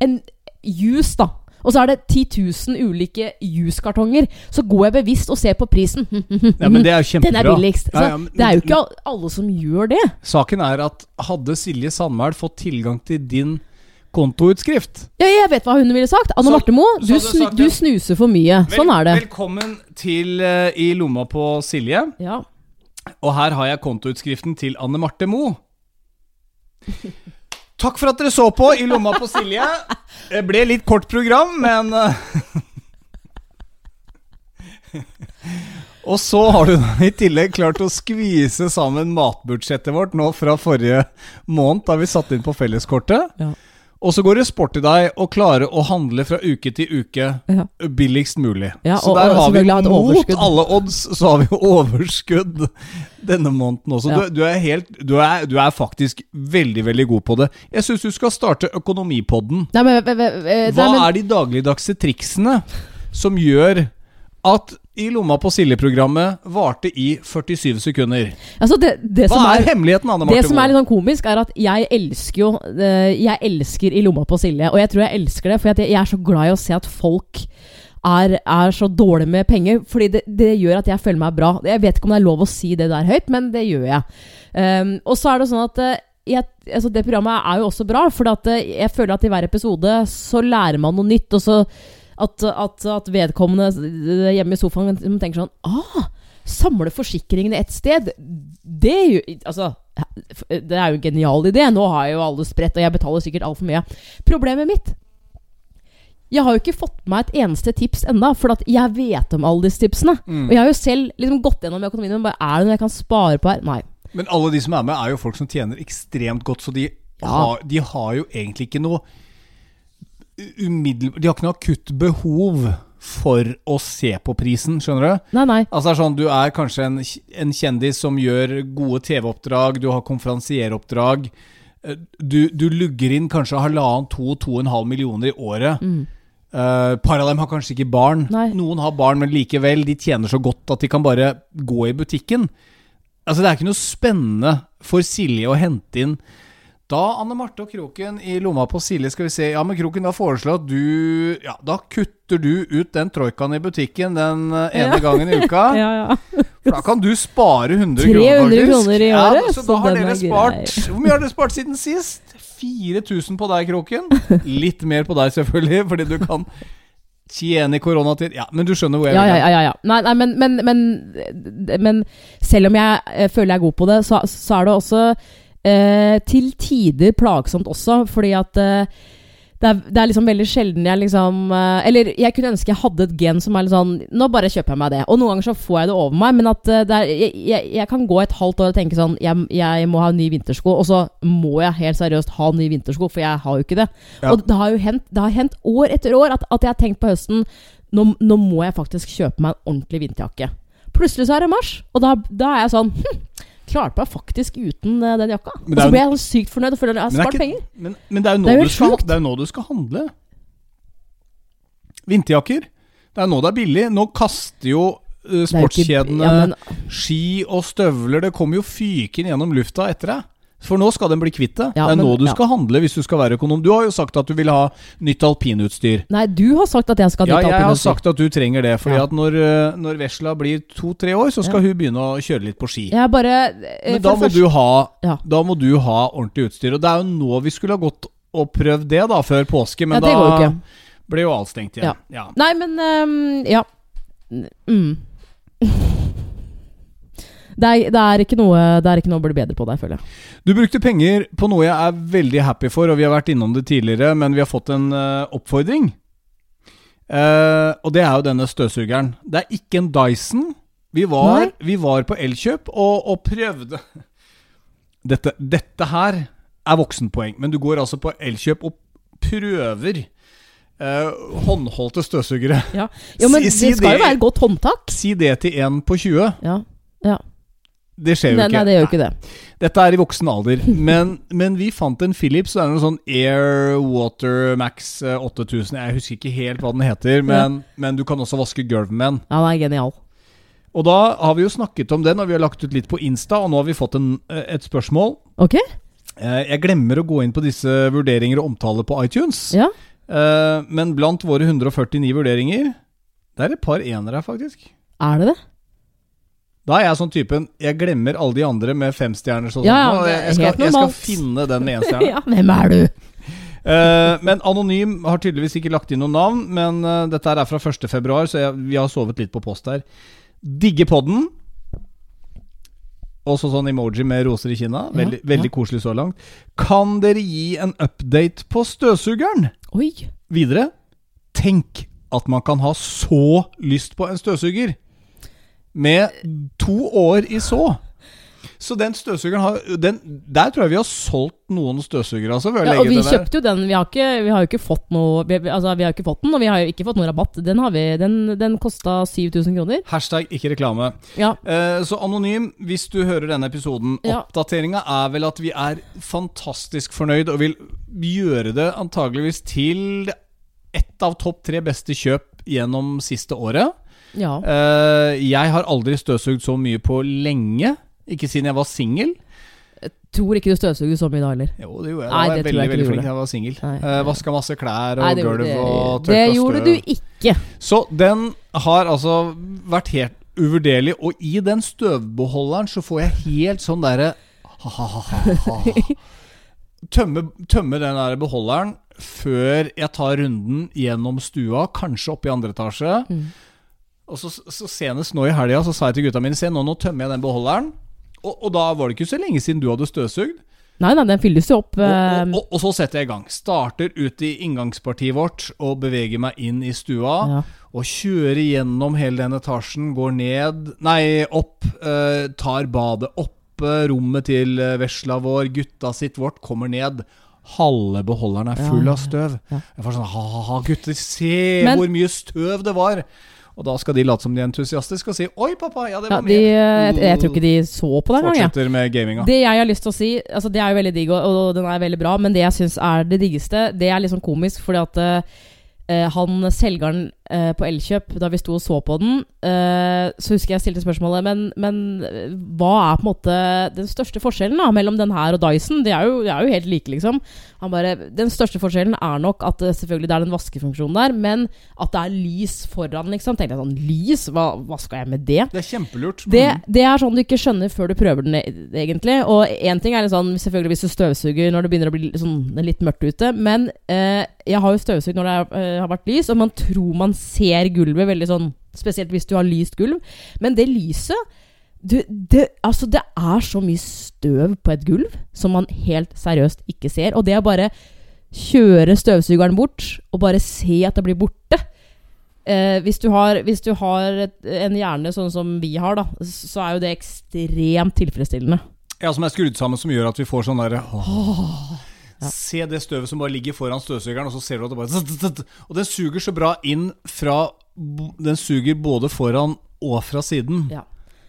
En juice, da. Og så er det 10 000 ulike juicekartonger. Så går jeg bevisst og ser på prisen. Ja, men det er jo kjempebra. Den er billigst. Så Ja, ja, men- det er jo ikke alle som gjør det. Saken er at hadde Silje Sandmæl fått tilgang til din kontoutskrift Ja, jeg vet hva hun ville sagt. Anne Så- Marte Moe, du, snu, du snuser for mye. Sånn er det. Velkommen til uh, I lomma på Silje. Ja. Og her har jeg kontoutskriften til Anne Marte Moe. Takk for at dere så på I lomma på Silje. Det ble litt kort program, men eh, <laughs> Og så har du i tillegg klart å skvise sammen matbudsjettet vårt nå fra forrige måned, da vi satte inn på felleskortet. Ja. Og så går det sport i deg å klare å handle fra uke til uke Ja. billigst mulig. Ja, så der har vi mot overskudd. alle odds, så har vi overskudd denne måneden også. Ja. Du, du, er helt, du, er, du er faktisk veldig, veldig god på det. Jeg syns du skal starte Økonomipodden. Nei, men, men- men- Hva er de dagligdagse triksene som gjør at I lomma på Silje-programmet varte i 47 sekunder? altså det, det Hva som er er hemmeligheten, Anne Det som er litt sånn komisk, er at jeg elsker jo eh, Jeg elsker I lomma på Silje, og jeg tror jeg elsker det, for jeg, er så glad i å se at folk er, er så dårlig med penger. Fordi det, det gjør at jeg føler meg bra. Jeg vet ikke om det er lov å si det der høyt, men det gjør jeg. Um, og så er det sånn at eh, jeg, altså det programmet er jo også bra, for jeg føler at i hver episode så lærer man noe nytt. Og så at, at, at vedkommende hjemme i sofaen tenker sånn ah, Samle forsikringene ett sted. Det er jo Altså, det er jo en genial idé. Nå har jeg jo alle spredt, og jeg betaler sikkert altfor mye. Problemet mitt Jeg har jo ikke fått meg et eneste tips enda, for at jeg vet om alle disse tipsene. Mm. Og jeg har jo selv liksom gått gjennom økonomien min. bare Er det noe jeg kan spare på her? Nei. Men alle de som er med, er jo folk som tjener ekstremt godt, så de, Ja. har, de har jo egentlig ikke noe umiddelbart De har ikke noe akutt behov for å se på prisen, skjønner du? Nei, nei. Altså det er sånn, Du er kanskje en, en kjendis som gjør gode TV-oppdrag, du har konferansieroppdrag. eh, Du, du lugger inn kanskje halvannen, to, to og en halv millioner i året. Mm. Uh, par av dem har kanskje ikke barn. Nei. Noen har barn, men likevel, de tjener så godt at de kan bare gå i butikken. Altså Det er ikke noe spennende for Silje å hente inn da, Anne Marte og Kroken i lomma på Silje, skal vi se Ja, men Kroken, da foreslår at du Ja, da kutter du ut den troikaen i butikken den eh, ene Ja. gangen i uka. <laughs> Ja, ja. For da kan du spare 100 <laughs> kroner, faktisk. 300 kroner i Ja, året, så så da har dere er spart. Hvor mye har dere spart siden sist? 4000 på deg, Kroken. Litt mer på deg, selvfølgelig, <laughs> fordi du kan tjene i koronatid. Ja, men du skjønner hvor jeg Ja, vil ja, ja, ja, ja. Nei, nei men, men, men, men selv om jeg eh, føler jeg er god på det, så, så er det også eh, til tider plagsomt også, fordi at eh, det, er, det er liksom veldig sjelden jeg liksom eh, Eller jeg kunne ønske jeg hadde et gen som er litt sånn Nå bare kjøper jeg meg det. Og noen ganger så får jeg det over meg, men at eh, det er, jeg, jeg, jeg kan gå et halvt år og tenke sånn jeg, jeg må ha nye vintersko, og så må jeg helt seriøst ha nye vintersko, for jeg har jo ikke det. Ja. Og det har jo hendt, det har hendt år etter år at, at jeg har tenkt på høsten nå, nå må jeg faktisk kjøpe meg en ordentlig vinterjakke. Plutselig så er det mars, og da, da er jeg sånn hm, Klarte meg faktisk uten eh, den jakka. Og så ble jeg sånn sykt fornøyd og føler jeg har spart penger. Men, men det er jo nå, Det er jo du skal, det er nå du skal handle. Vinterjakker. Det er nå det er billig. Nå kaster jo ikke- sportskjedene ja, men, ski og støvler. Det kommer jo fyken gjennom lufta etter deg. For nå skal den bli kvitt det. Ja, det er men- nå du ja. skal handle hvis du skal være økonom. Du har jo sagt at du vil ha nytt alpinutstyr. Nei, du har sagt at jeg skal ha nytt alpinutstyr. Ja, jeg har sagt at du trenger det. Fordi at når, uh, når Vesla blir to-tre år, så skal hun begynne å kjøre litt på ski. Bare eh, Men da må, du ha, Ja. da må du ha ordentlig utstyr. Og det er jo nå vi skulle ha gått og prøvd det, da, før påske. Men jo da ikke. ble jo alt stengt igjen. Ja. Nei, men um, Ja. Mm. <laughs> Det er, det, er ikke noe, det er ikke noe å bli bedre på der, føler jeg. Du brukte penger på noe jeg er veldig happy for, og vi har vært innom det tidligere, men vi har fått en uh, oppfordring. Uh, og det er jo denne støvsugeren. Det er ikke en Dyson. Vi var, vi var på Elkjøp og, og prøvde dette, dette her er voksenpoeng, men du går altså på Elkjøp og prøver uh, håndholdte støvsugere. Ja, jo, men Si- si det skal det- jo være et godt håndtak. Si det til en på 20. Ja. ja. Det skjer jo Nei, ikke. nei, det gjør jo ikke det. Dette er i voksen alder, men, men vi fant en Philips, så det er noe sånn Air Water Max eh, 8000. Jeg husker ikke helt hva den heter, men, men du kan også vaske gulv med den. Ja, den er genial. Og da har vi jo snakket om den, og vi har lagt ut litt på Insta, og nå har vi fått en, eh, et spørsmål. Ok? Eh, Jeg glemmer å gå inn på disse vurderinger og omtale på iTunes, Ja. Eh, men blant våre 149 vurderinger Det er et par enere her, faktisk. Er det det? Da er jeg sånn typen Jeg glemmer alle de andre med femstjerner. Sånn. Ja, ja, jeg, jeg, skal, jeg skal finne den med én <laughs> stjerne. ja, hvem er du? uh, men Anonym har tydeligvis ikke lagt inn noe navn. Men uh, dette er fra 1. februar, så jeg, vi har sovet litt på post her. Digge podden. Også sånn emoji med roser i kinna. Ja, Veldig, veldig koselig så langt. Kan dere gi en update på støvsugeren? Oi. Videre. Tenk at man kan ha så lyst på en støvsuger. Med to år i så. Så den støvsugeren har den, Der tror jeg vi har solgt noen støvsugere, altså. Ja, og vi kjøpte jo den. Vi har, ikke, vi har jo ikke fått noe vi, Altså, vi har ikke fått den, og vi har jo ikke fått noe rabatt. Den har vi Den, den kosta 7000 kroner. Hashtag ikke reklame. Ja. Eh, så anonym, hvis du hører denne episoden. Ja. Oppdateringa er vel at vi er fantastisk fornøyd og vil gjøre det antageligvis til ett av topp tre beste kjøp gjennom siste året. Ja. Uh, jeg har aldri støvsugd så mye på lenge. Ikke siden jeg var singel. Tror ikke du støvsuger så mye da heller. Jo, det gjorde jeg. Nei, Da var jeg veldig, jeg veldig flink da jeg var singel. Nei. Uh, Vaska masse klær og Nei, gulv og det gjorde støv. du ikke. Så den har altså vært helt uvurderlig. Og i den støvbeholderen så får jeg helt sånn derre. Tømme, tømme den der beholderen før jeg tar runden gjennom stua, kanskje opp i andre etasje. Mm. Og så, så senest nå i helga så sa jeg til gutta mine Se, nå, nå tømmer jeg den beholderen. Og, og da var det ikke så lenge siden du hadde støvsugd. Nei, nei, den fylles jo opp. Og, eh, og, og, så setter jeg i gang. Starter ut i inngangspartiet vårt og beveger meg inn i stua. ja. Og kjører gjennom hele den etasjen, går ned Nei, opp. eh, tar badet oppe. Rommet til eh, vesla vår, gutta sitt vårt, kommer ned. Halve beholderen er full ja, av støv. ja. Jeg får sånn Ha-ha, gutter, se Men- hvor mye støv det var! Og da skal de late som de er entusiastiske og si 'oi, pappa, ja, det ja, var de, mer'. jeg, jeg tror ikke de så på det engang. Fortsetter med gaminga. Det jeg har lyst til å si Altså Det er jo veldig digg, og, og den er veldig bra, men det jeg syns er det diggeste, det er liksom komisk, fordi at uh, han selgeren eh, på Elkjøp, da vi sto og så på den, eh, så husker jeg stilte spørsmålet Men, men eh, hva er på en måte den største forskjellen da mellom den her og Dyson? De er jo, de er jo helt like, liksom. Han bare Den største forskjellen er nok at det, selvfølgelig det er den vaskefunksjonen der, men at det er lys foran, liksom. Tenkte jeg sånn Lys? Hva, hva skal jeg med det? Det er kjempelurt. Det, det er sånn du ikke skjønner før du prøver den, e- egentlig. Og én ting er sånn, selvfølgelig hvis du støvsuger når det begynner å bli sånn, litt mørkt ute, men eh, jeg har jo støvsugd når det er, har vært lys, og man tror man ser gulvet veldig sånn Spesielt hvis du har lyst gulv. Men det lyset du, det, altså det er så mye støv på et gulv som man helt seriøst ikke ser. Og det å bare kjøre støvsugeren bort, og bare se at det blir borte Eh, hvis du har, hvis du har et, en hjerne sånn som vi har, da, så er jo det ekstremt tilfredsstillende. Ja, som er skrudd sammen som gjør at vi får sånn derre Ja. Se det støvet som bare ligger foran støvsugeren, og så ser du at det bare. Og den suger så bra inn fra Den suger både foran og fra siden. Ja.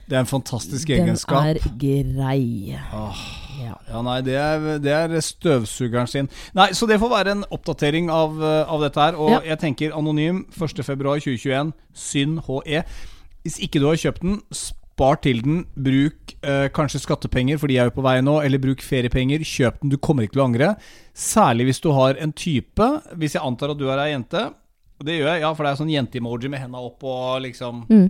Det er en fantastisk Den egenskap. er grei. Åh. Ja. Ja, nei, det er, det er støvsugeren sin. Nei, Så det får være en oppdatering av, eh, av dette her. Og Ja. jeg tenker anonym 1.2.2021, Synd HE. Hvis ikke du har kjøpt den, spar til den. Bruk eh, kanskje skattepenger, for de er jo på vei nå, eller bruk feriepenger. Kjøp den, du kommer ikke til å angre. Særlig hvis du har en type. Hvis jeg antar at du er ei jente. Det gjør jeg, ja, for det er sånn jente-emoji med henda opp og liksom Mm.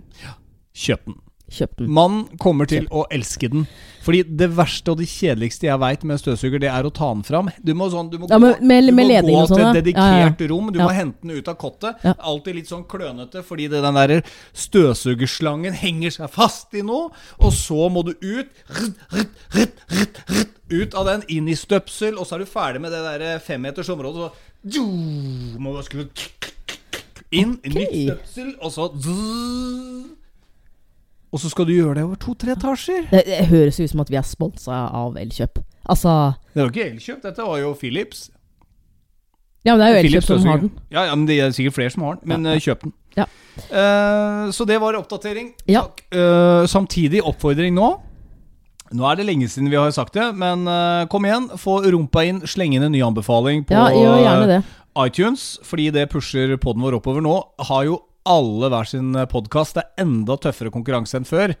Kjøp den. Kjøp den. Man kommer til å elske den. Fordi det verste og det kjedeligste jeg veit med støvsuger, det er å ta den fram. Du må, sånn, du må, Ja, med- gå, med- med gå og sånn, til et dedikert Ja, ja. rom. Du må hente den ut av kottet. Alltid litt sånn klønete, fordi det, den der støvsugerslangen henger seg fast i noe. Og så må du ut Rutt, rutt, rutt, rutt, Ut av den, inn i støpsel, og så er du ferdig med det der femmeters området. Så jo, må du skru inn, i nytt støpsel, og så zzz. Og så skal du gjøre det over to-tre etasjer. Det, det høres ut som at vi er sponsa av Elkjøp. Altså Det var ikke Elkjøp, dette var jo Philips. Ja, men det er jo Elkjøp som har den. Ja, ja, men det er sikkert flere som har den, men Ja, eh, kjøp den. Ja. Uh, så det var oppdatering. Ja. Takk. Uh, samtidig oppfordring nå. Nå er det lenge siden vi har sagt det, men uh, kom igjen. Få rumpa inn, sleng inn en ny anbefaling på Ja, gjør det. iTunes, fordi det pusher poden vår oppover nå. Har jo alle hver sin podkast. Det er enda tøffere konkurranse enn før.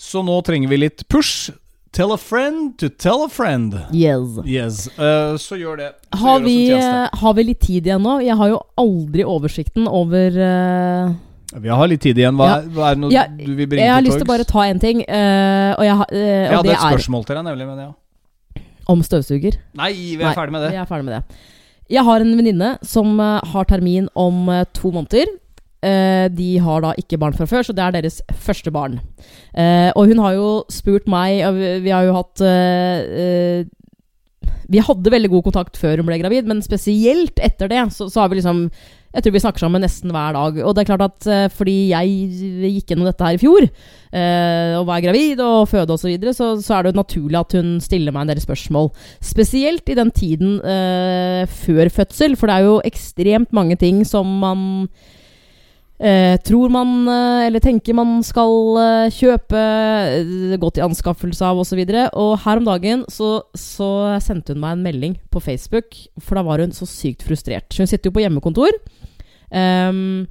Så nå trenger vi litt push. Tell a friend to tell a friend. Yes. Yes, Uh, så gjør det. Så Har gjør vi, har vi litt tid igjen nå? Jeg har jo aldri oversikten over uh... Vi har litt tid igjen. Hva, Ja. er- hva er det noe Ja, du vil bringe Jeg har lyst til å bare torgs? ta en ting, Uh, og, jeg, eh, Jeg og hadde det et er spørsmål til deg, nemlig. Men ja. om støvsuger. Nei, vi er ferdig med det. Vi er ferdig med det. Jeg har en venninne som eh, har termin om eh, to måneder. Eh, de har da ikke barn fra før, så det er deres første barn. Uh, og hun har jo spurt meg vi, har jo hatt uh, Vi hadde veldig god kontakt før hun ble gravid, men spesielt etter det så, så har vi liksom Jeg tror vi snakker sammen nesten hver dag. Og det er klart at fordi jeg gikk gjennom dette her i fjor, og var gravid og føde osv., så, videre, så så er det jo naturlig at hun stiller meg en del spørsmål. Spesielt i den tiden før fødsel, for det er jo ekstremt mange ting som man Eh, tror man, eh, eller tenker man skal eh, kjøpe, eh, gå til anskaffelse av osv. Og, så og her om dagen så, så sendte hun meg en melding på Facebook, for da var hun så sykt frustrert. Så hun sitter jo på hjemmekontor. ehm,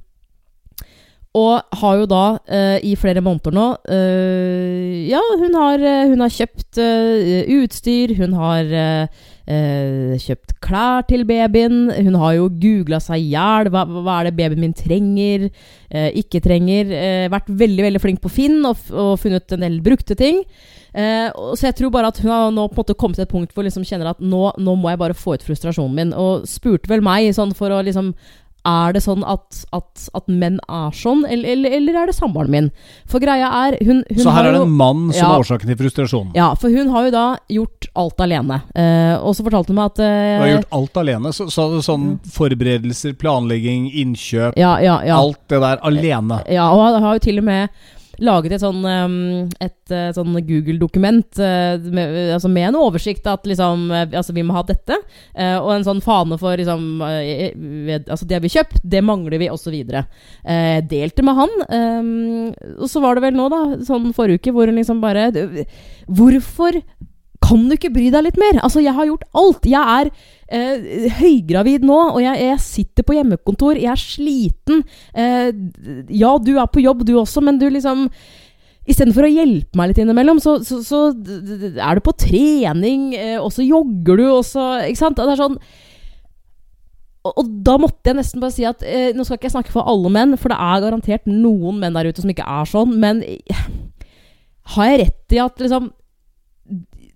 og har jo da eh, i flere måneder nå eh, Ja, hun har, eh, hun har kjøpt eh, utstyr, hun har eh, eh, kjøpt klær til babyen. Hun har jo googla seg i hjel. Hva, hva er det babyen min trenger, ikke trenger? Vært veldig veldig flink på Finn og, og funnet en del brukte ting. Så jeg tror bare at hun har nå på en måte kommet til et punkt hvor hun liksom kjenner at nå, nå må jeg bare få ut frustrasjonen min. Og spurte vel meg sånn for å liksom er det sånn at, at, at menn er sånn, eller, eller, eller er det samboeren min? For greia er hun, hun Så her er det en mann som Ja. er årsaken til frustrasjonen. Ja, for hun har jo da gjort alt alene. Eh, og så fortalte hun meg at eh, Hun har gjort alt alene. Så, så sånn forberedelser, planlegging, innkjøp ja, ja, ja. Alt det der alene. Ja, og har jo til og med laget et sånn, et, eh, sånn Google-dokument eh, med, altså med en oversikt at liksom eh, Altså, vi må ha dette. og en sånn fane for liksom Altså, det vi har kjøpt, det mangler vi, osv. Delte med han. og så var det vel nå, da, sånn forrige uke, hvor hun liksom bare Hvorfor kan du ikke bry deg litt mer? Altså, jeg har gjort alt. Jeg er eh, høygravid nå, og jeg, jeg sitter på hjemmekontor. Jeg er sliten. Eh, ja, du er på jobb, du også, men du liksom Istedenfor å hjelpe meg litt innimellom, så, så, så er du på trening, eh, og så jogger du, og så Ikke sant? Det er sånn og, da måtte jeg nesten bare si at eh, Nå skal ikke jeg snakke for alle menn, for det er garantert noen menn der ute som ikke er sånn, men har jeg rett i at liksom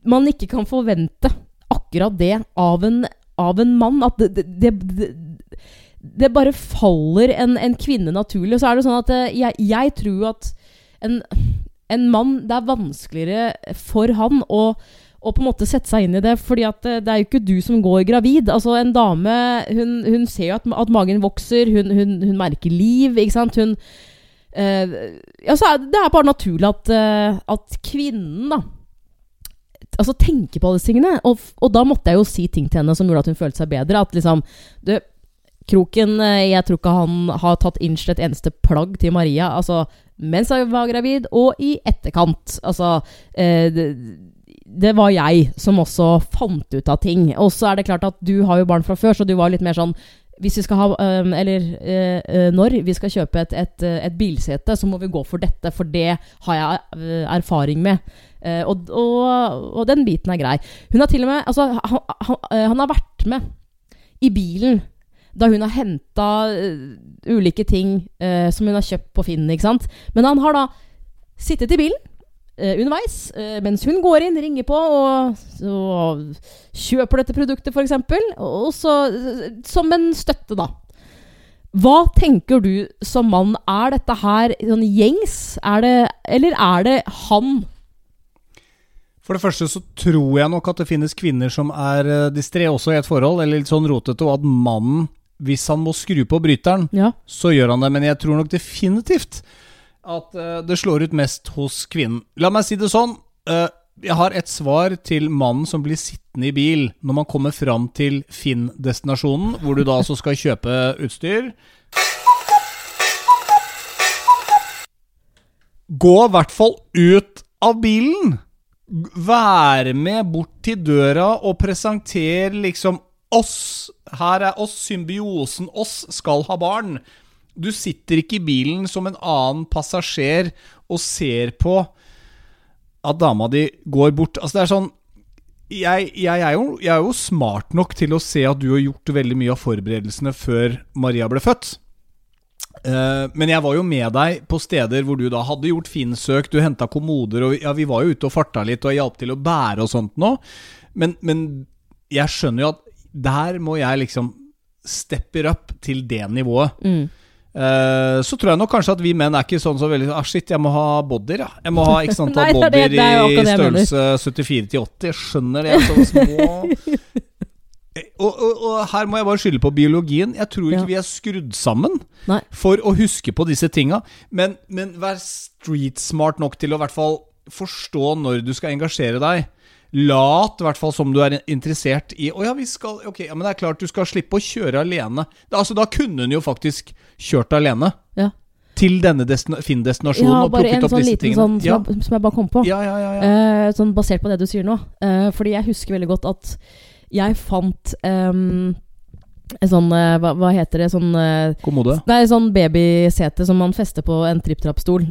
man ikke kan forvente akkurat det av en, av en mann? At det, det, det, det, bare faller en, en kvinne naturlig. Og så er det sånn at eh, jeg, jeg tror at en, en mann Det er vanskeligere for han å å på en måte sette seg inn i det, fordi at eh, det er jo ikke du som går gravid. Altså En dame hun, hun ser jo at, at magen vokser, hun, hun, hun merker liv, ikke sant. Hun øh, ja, det, er bare naturlig at, at kvinnen da Altså tenke på alle disse tingene. Og, og da måtte jeg jo si ting til henne som gjorde at hun følte seg bedre. At liksom Du, Kroken eh, Jeg tror ikke han har tatt inch et eneste plagg til Maria. Altså mens jeg var gravid, og i etterkant. Altså eh, det, det var jeg som også fant ut av ting. Og så er det klart at du har jo barn fra før, så du var litt mer sånn hvis vi skal ha, eller øh, øh, når vi skal kjøpe et, et, øh, et bilsete, så må vi gå for dette, for det har jeg erfaring med. Og, og, og den biten er grei. Hun har til og med altså, han, han, han har vært med i bilen da hun har henta ulike ting som hun har kjøpt på Finn. ikke sant? Men han har da sittet i bilen eh, underveis eh, mens hun går inn, ringer på og, og kjøper dette produktet, f.eks. Og så eh, som en støtte, da. Hva tenker du som mann? Er dette her sånn gjengs? Er det, eller er det han? For det første så tror jeg nok at det finnes kvinner som er uh, distré også i et forhold, eller litt sånn rotete, og at mannen, hvis han må skru på bryteren, Ja. så gjør han det. Men jeg tror nok definitivt at eh, det slår ut mest hos kvinnen. La meg si det sånn. eh, jeg har et svar til mannen som blir sittende i bil når man kommer fram til Finn-destinasjonen, hvor du da altså skal kjøpe utstyr. Gå i hvert fall ut av bilen! Være med bort til døra og presentere liksom oss. Her er oss, symbiosen oss skal ha barn. Du sitter ikke i bilen som en annen passasjer og ser på at dama di går bort. Altså, det er sånn jeg, jeg, er jo, jeg er jo smart nok til å se at du har gjort veldig mye av forberedelsene før Maria ble født. Eh, men jeg var jo med deg på steder hvor du da hadde gjort finsøk, du henta kommoder, og ja, vi var jo ute og farta litt og hjalp til å bære og sånt nå. Men, men jeg skjønner jo at der må jeg liksom stepper up til det nivået. Mm. Eh, så tror jeg nok kanskje at vi menn er ikke sånn så veldig Ah, shit, jeg må ha bodyer, ja. Jeg må ha x <laughs> antall er bodyer er i størrelse 74 til 80. Jeg skjønner det. så små <laughs> Eh, og, og, og her må jeg bare skylde på biologien. Jeg tror ikke Ja. vi er skrudd sammen Nei. for å huske på disse tinga. Men, men vær street smart nok til å i hvert fall forstå når du skal engasjere deg. Lat i hvert fall som du er interessert i Å ja, vi skal Ok, ja, men det er klart du skal slippe å kjøre alene. Da, altså, da kunne hun jo faktisk kjørt alene Ja. til denne destina- Finn-destinasjonen Ja, og bare plukket en opp sånn disse tingene. sånn som, liten jeg, som jeg bare kom på. ja, ja, ja, ja. Uh, sånn basert på det du sier nå. Uh, fordi jeg husker veldig godt at jeg fant um, en sånn eh, hva, hva heter det? Sånn eh, Kommode. Nei, sånn babysete som man fester på en tripp-trapp-stol.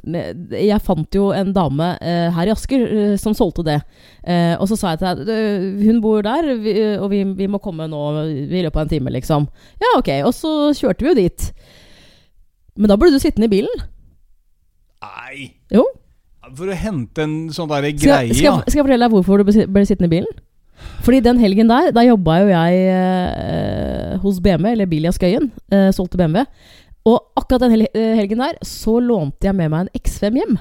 Jeg fant jo en dame eh, her i Asker eh, som solgte det. Eh, og så sa jeg til henne Hun bor der, vi, og vi, vi må komme nå i løpet av en time, liksom. Ja, ok. Og så kjørte vi jo dit. Men da ble du sittende i bilen. Nei! Jo. For å hente en sånn derre greie, skal, skal, skal jeg fortelle deg hvorfor du ble sittende i bilen? Fordi den helgen der, da jobba jo jeg eh, hos BMW, eller Bilia Skøyen. Eh, solgte BMW. Og akkurat den eh, helgen der så lånte jeg med meg en X5 hjem.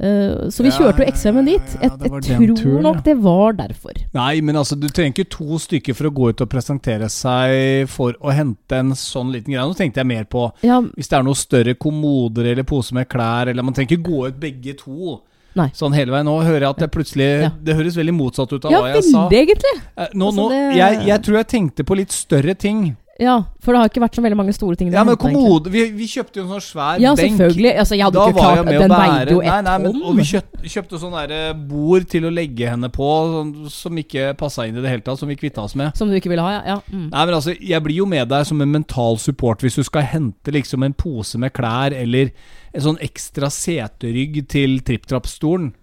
Uh, så vi Ja, kjørte jo ja, X5-en dit. ja, var jeg tror turen, nok ja. det var derfor. Nei, men altså, du trenger ikke to stykker for å gå ut og presentere seg for å hente en sånn liten greie. Nå tenkte jeg mer på Ja, hvis det er noe større kommoder eller pose med klær, eller man trenger ikke gå ut begge to. Nei. Sånn hele veien. Nå hører jeg at det plutselig Ja. Det høres veldig motsatt ut av ja hva jeg sa. veldig, egentlig. Eh, Nå, Altså, nå, det- jeg, jeg tror jeg tenkte på litt større ting. Ja, for det har ikke vært så veldig mange store ting. Ja, men kommode Vi, vi kjøpte jo en sånn svær Ja, benk. selvfølgelig. Altså, jeg hadde Da ikke klart Den veide jo ett tonn. Og vi kjøpte sånn der bord til å legge henne på, sånn, som ikke passa inn i det hele tatt, som vi kvitta oss med. Som du ikke ville ha, ja. ja. Mm. Nei, men altså, Jeg blir jo med deg som en mental support hvis du skal hente liksom en pose med klær eller en sånn ekstra seterygg til tripp-trapp-stolen.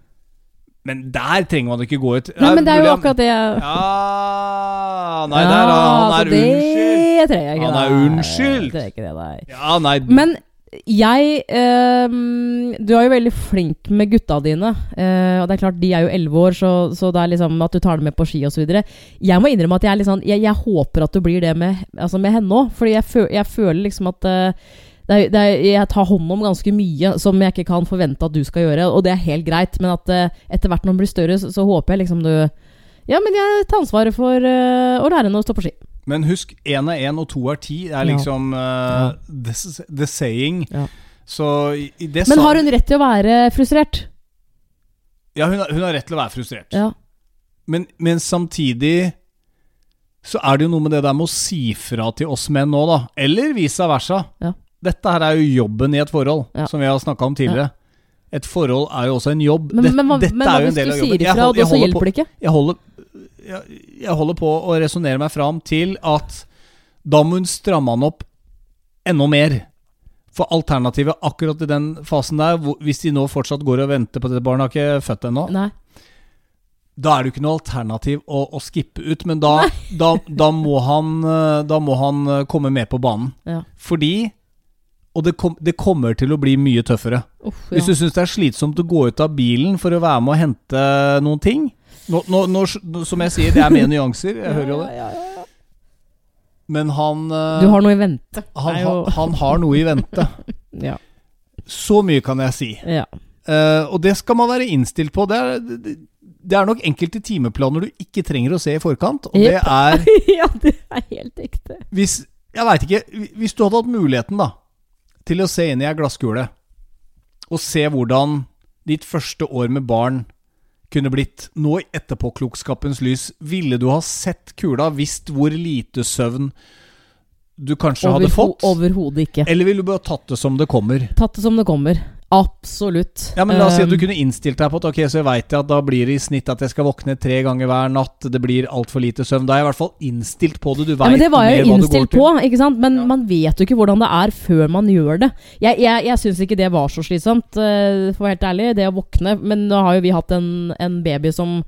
Men der trenger man ikke gå ut. Nei, men det er jo akkurat det jeg Ja Nei, der, er han er det unnskyld. Det trenger jeg ikke. Han er nei. Det er ikke det, nei. Ja, nei Men jeg ehm, Du er jo veldig flink med gutta dine. eh, og det er klart, de er jo elleve år, så, så det er liksom at du tar dem med på ski osv. Jeg må innrømme at jeg sånn Jeg, jeg håper at du blir det med, altså med henne òg. Fordi jeg, føl, jeg føler liksom at eh, det er, det er, jeg tar hånd om ganske mye som jeg ikke kan forvente at du skal gjøre, og det er helt greit. Men at uh, etter hvert når man blir større, så, så håper jeg liksom du Ja, men jeg tar ansvaret for uh, å lære henne å stå på ski. Men husk, én er én og to er ti. Det er liksom uh, the, the saying. Ja. Så det sa Men har hun rett til å være frustrert? Ja, hun har, hun har rett til å være frustrert. Ja. Men, men samtidig så er det jo noe med det der med å si fra til oss menn nå, da. Eller vice versa. Ja. Dette her er jo jobben i et forhold, Ja. som vi har snakka om tidligere. Et forhold er jo også en jobb. Men, men, hva- dette men er jo en del av jobben. Jeg hold- jeg holder på- jeg holder, jeg, holder på å resonnere meg fram til at da må hun stramme han opp enda mer. For alternativet akkurat i den fasen der, hvis de nå fortsatt går og venter på dette barnet, har ikke født ennå, da er det jo ikke noe alternativ å, å skippe ut. Men da, da, da, må han, eh, da må han eh, komme med på banen. Ja. Fordi Og det, kom, det kommer til å bli mye tøffere. Uff, ja. Hvis du syns det er slitsomt å gå ut av bilen for å være med og hente noen ting nå, nå, nå, Som jeg sier, det er med nyanser, jeg <laughs> hører jo det. Ja, ja, ja. Men han, eh, Du har noe i vente. han, han, han har noe i vente. <laughs> Ja. Så mye kan jeg si. ja. Eh, og det skal man være innstilt på. Det er, det, det er nok enkelte timeplaner du ikke trenger å se i forkant. Og det er <laughs> ja, det er helt ekte. Hvis Jeg veit ikke. Hvis du hadde hatt muligheten da til å se inn i ei glasskule og se hvordan ditt første år med barn kunne blitt nå i etterpåklokskapens lys, ville du ha sett kula, visst hvor lite søvn du kanskje hadde fått? Overhodet ikke. Eller ville du bare tatt det som det kommer? Tatt det som det kommer. Absolutt. Ja, men La oss si at du Um, kunne innstilt deg på at ok, så jeg vet at da blir det i snitt at jeg skal våkne tre ganger hver natt. Det blir altfor lite søvn. Da er jeg i hvert fall innstilt på det. Du ja, veit men Det var jeg jo innstilt til. på, ikke sant? men Ja. man vet jo ikke hvordan det er før man gjør det. Jeg, jeg, jeg syns ikke det var så slitsomt, eh, for å være helt ærlig, det å våkne. Men nå har jo vi hatt en, en baby som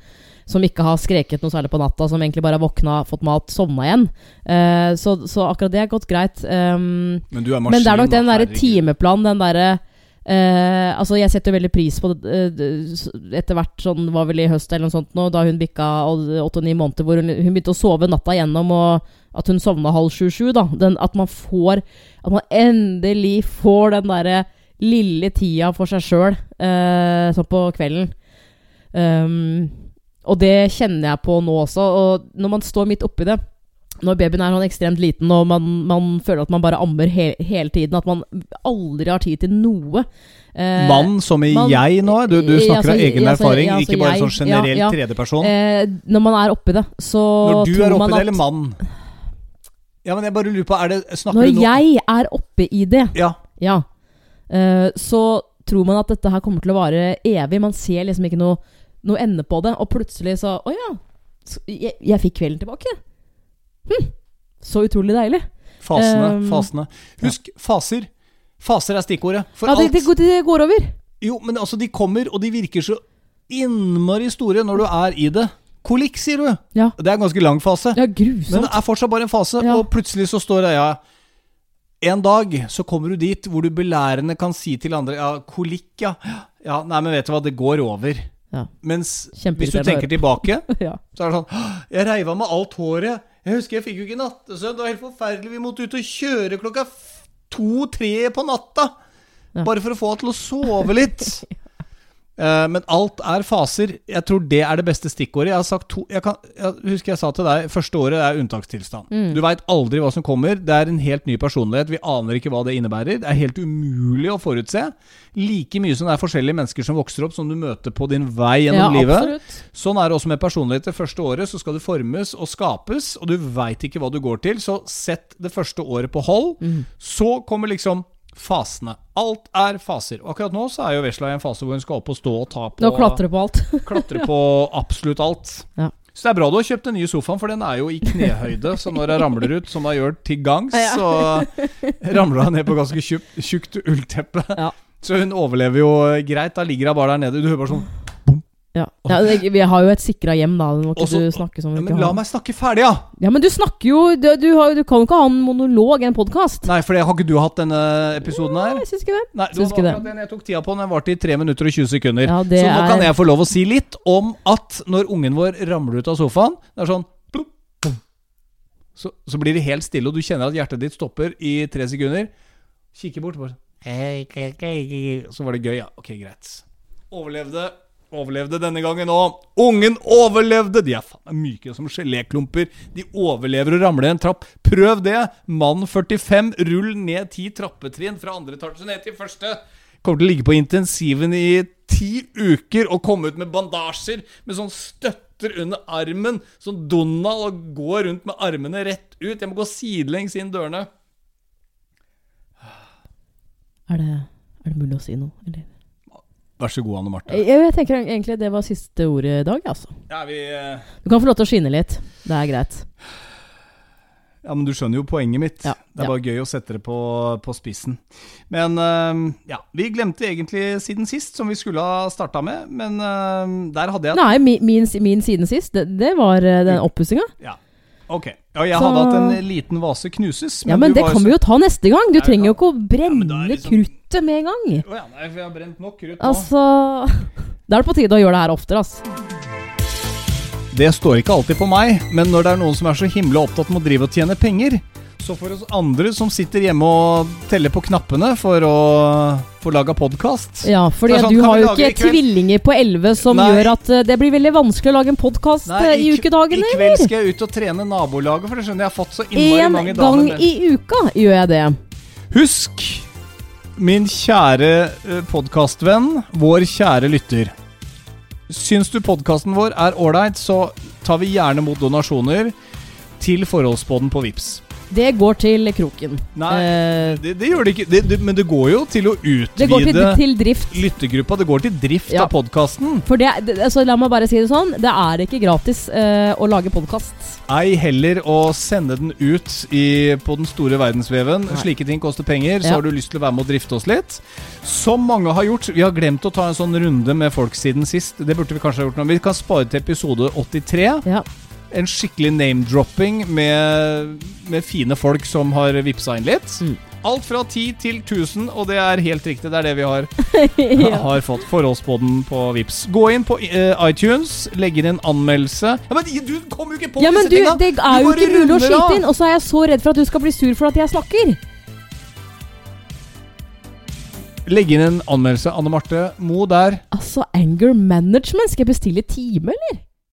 som ikke har skreket noe særlig på natta, som egentlig bare har våkna, fått mat, sovna igjen. Uh, så, så akkurat det har gått greit. Um, Men er Men det er nok den derre timeplanen, den derre eh, altså Jeg setter veldig pris på s- etter hvert, sånn var vel i høst eller noe sånt nå, da hun bikka åtte-ni måneder, hvor hun, hun begynte å sove natta gjennom, og at hun sovna halv sju-sju, da. At man får At man endelig får den derre lille tida for seg sjøl eh, sånn på kvelden. Um, og det kjenner jeg på nå også. Og når man står midt oppi det Når babyen er sånn ekstremt liten og man, man føler at man bare ammer he hele tiden, at man aldri har tid til noe eh, Mann som i man- jeg nå? Du, du snakker altså, av egen altså, erfaring, altså, ikke bare jeg- sånn generell ja, ja. tredjeperson. eh, Når man er oppi det, så Når du tror er oppi det, eller mann? Ja, men jeg bare lurer på, er det Snakker Når du nå jeg er oppe i det, Ja. ja, eh, så tror man at dette her kommer til å vare evig. Man ser liksom ikke noe, noe ende på det. Og plutselig så Å ja, jeg, jeg fikk kvelden tilbake. Hm, så utrolig deilig. Fasene. Um, fasene. Husk, faser. Faser er stikkordet. For Ja, det, alt det, går- det går over. Jo, men altså, de kommer, og de virker så innmari store når du er i det. Kolikk, sier du. Ja. Det er en ganske lang fase. Ja, Men grusomt. det er fortsatt bare en fase, Ja. og plutselig så står det ja En dag så kommer du dit hvor du belærende kan si til andre Ja, kolikk, ja. Ja, Nei, men vet du hva, det går over. Ja. Mens hvis du tenker tilbake, <laughs> ja. så er det sånn Jeg reiv av meg alt håret. Jeg husker jeg fikk jo ikke nattesøvn. Det var helt forferdelig. Vi måtte ut og kjøre klokka to-tre på natta. Bare for å få henne til å sove litt. <laughs> Eh, men alt er faser. Jeg tror det er det beste stikkordet. Jeg har sagt to jeg, kan, jeg husker jeg sa til deg første året er unntakstilstand. Mm. Du veit aldri hva som kommer. Det er en helt ny personlighet. Vi aner ikke hva det innebærer. Det er helt umulig å forutse. Like mye som det er forskjellige mennesker som vokser opp, som du møter på din vei ja, gjennom livet. absolutt. Sånn er det også med personlighet. Det første året så skal du formes og skapes, og du veit ikke hva du går til, så sett det første året på hold. Mm. Så kommer liksom fasene. Alt er faser. Og akkurat nå så er jo Vesla i en fase hvor hun skal opp og stå og ta på Nå klatrer på alt. <laughs> klatre på absolutt alt. Ja. Så det er bra du har kjøpt den nye sofaen, for den er jo i knehøyde. Så når jeg ramler ut, som jeg gjør til gangs, så ramler jeg ned på ganske tjukt ullteppe. Ja. Så hun overlever jo greit. Da ligger hun bare der nede. Du hører bare sånn Ja. ja, vi har jo et sikra hjem, da. Må ikke Også- du snakke som ja, Men la meg snakke ferdig, ja! Ja, men du snakker jo Du, du, har, du kan jo ikke ha en monolog i en podkast. Nei, for det har ikke du hatt denne episoden her? Jeg syns ikke det. Nei, det var akkurat den jeg tok tida på. Den varte i 3 minutter og 20 sekunder. Ja, det så nå kan jeg få lov å si litt om at når ungen vår ramler ut av sofaen Det er sånn så, så blir det helt stille, og du kjenner at hjertet ditt stopper i tre sekunder. Kikker bort, bare Så var det gøy, ja. Ok, greit. Overlevde. Overlevde denne gangen òg. Ungen overlevde! De er faen myke som geléklumper. De overlever å ramle i en trapp. Prøv det! Mann 45, rull ned ti trappetrinn fra andre etasje ned til første. Kommer til å ligge på intensiven i ti uker og komme ut med bandasjer med sånn støtter under armen. Sånn Donald og gå rundt med armene rett ut. Jeg må gå sidelengs inn dørene. Er det, er det mulig å si noe? Eller? Vær så god, Anne Marte. Jeg, jeg tenker egentlig det var siste ordet i dag, altså. Ja, vi... uh... Du kan få lov til å skinne litt. Det er greit. Ja, men du skjønner jo poenget mitt. Ja, det er ja. bare gøy å sette det på, på spissen. Men uh, ja, vi glemte egentlig siden sist, som vi skulle ha starta med. Men uh, der hadde jeg Nei, min, min, min siden sist, det, det var eh, den oppussinga. Ja, ok. Ja, jeg Så- hadde hatt en liten vase knuses. Ja, men det kan så- vi jo ta neste gang. Du Nei, trenger jo ikke å brenne men det liksom- kruttet med en gang. Å ja, nei, for jeg har brent nok krutt nå. Altså <laughs> Da er det på tide å gjøre det her oftere, altså. Det står ikke alltid på meg, men når det er noen som er så himla opptatt med å drive og tjene penger, så for oss andre som sitter hjemme og teller på knappene for å få laga podkast Ja, er sånn, du har jo ikke tvillinger på 11 som Nei. gjør at eh, det blir veldig vanskelig å lage en podkast i i, kv- ukedagene, I kveld skal jeg ut og trene nabolaget, for det skjønner jeg har fått så innmari mange damer. En gang i uka gjør jeg det. Husk, min kjære eh, podkastvenn, vår kjære lytter. Syns du podkasten vår er ålreit, så tar vi gjerne mot donasjoner til Forholdsboden på Vips. Det går til kroken. Nei, Eh, det, det gjør det ikke. Det, det, men det går jo til å utvide det går til, til drift. lyttergruppa. Det går til drift Ja. av podkasten. For det, altså, la meg bare si det sånn, det er ikke gratis eh, å lage podkast. Ei heller å sende den ut i, på den store verdensveven. Nei. Slike ting koster penger. Så Ja. har du lyst til å være med og drifte oss litt. Som mange har gjort. Vi har glemt å ta en sånn runde med folk siden sist. Det burde vi kanskje ha gjort nå. Vi kan spare til episode 83. Ja. En skikkelig name-dropping med, med fine folk som har vippsa inn litt. Mm. alt fra 10 til 1000, og det er helt riktig. Det er det vi har, <laughs> <laughs> ja. har fått. Forholdsboden på Vips. Gå inn på uh, iTunes, legg inn en anmeldelse. Ja, Men du kom jo ikke på ja, men disse du, tinga! det er jo ikke mulig å skyte inn, og så er jeg så redd for at du skal bli sur for at jeg snakker. Legg inn en anmeldelse. Anne Marte Mo der. Altså, anger management, skal jeg bestille time, eller?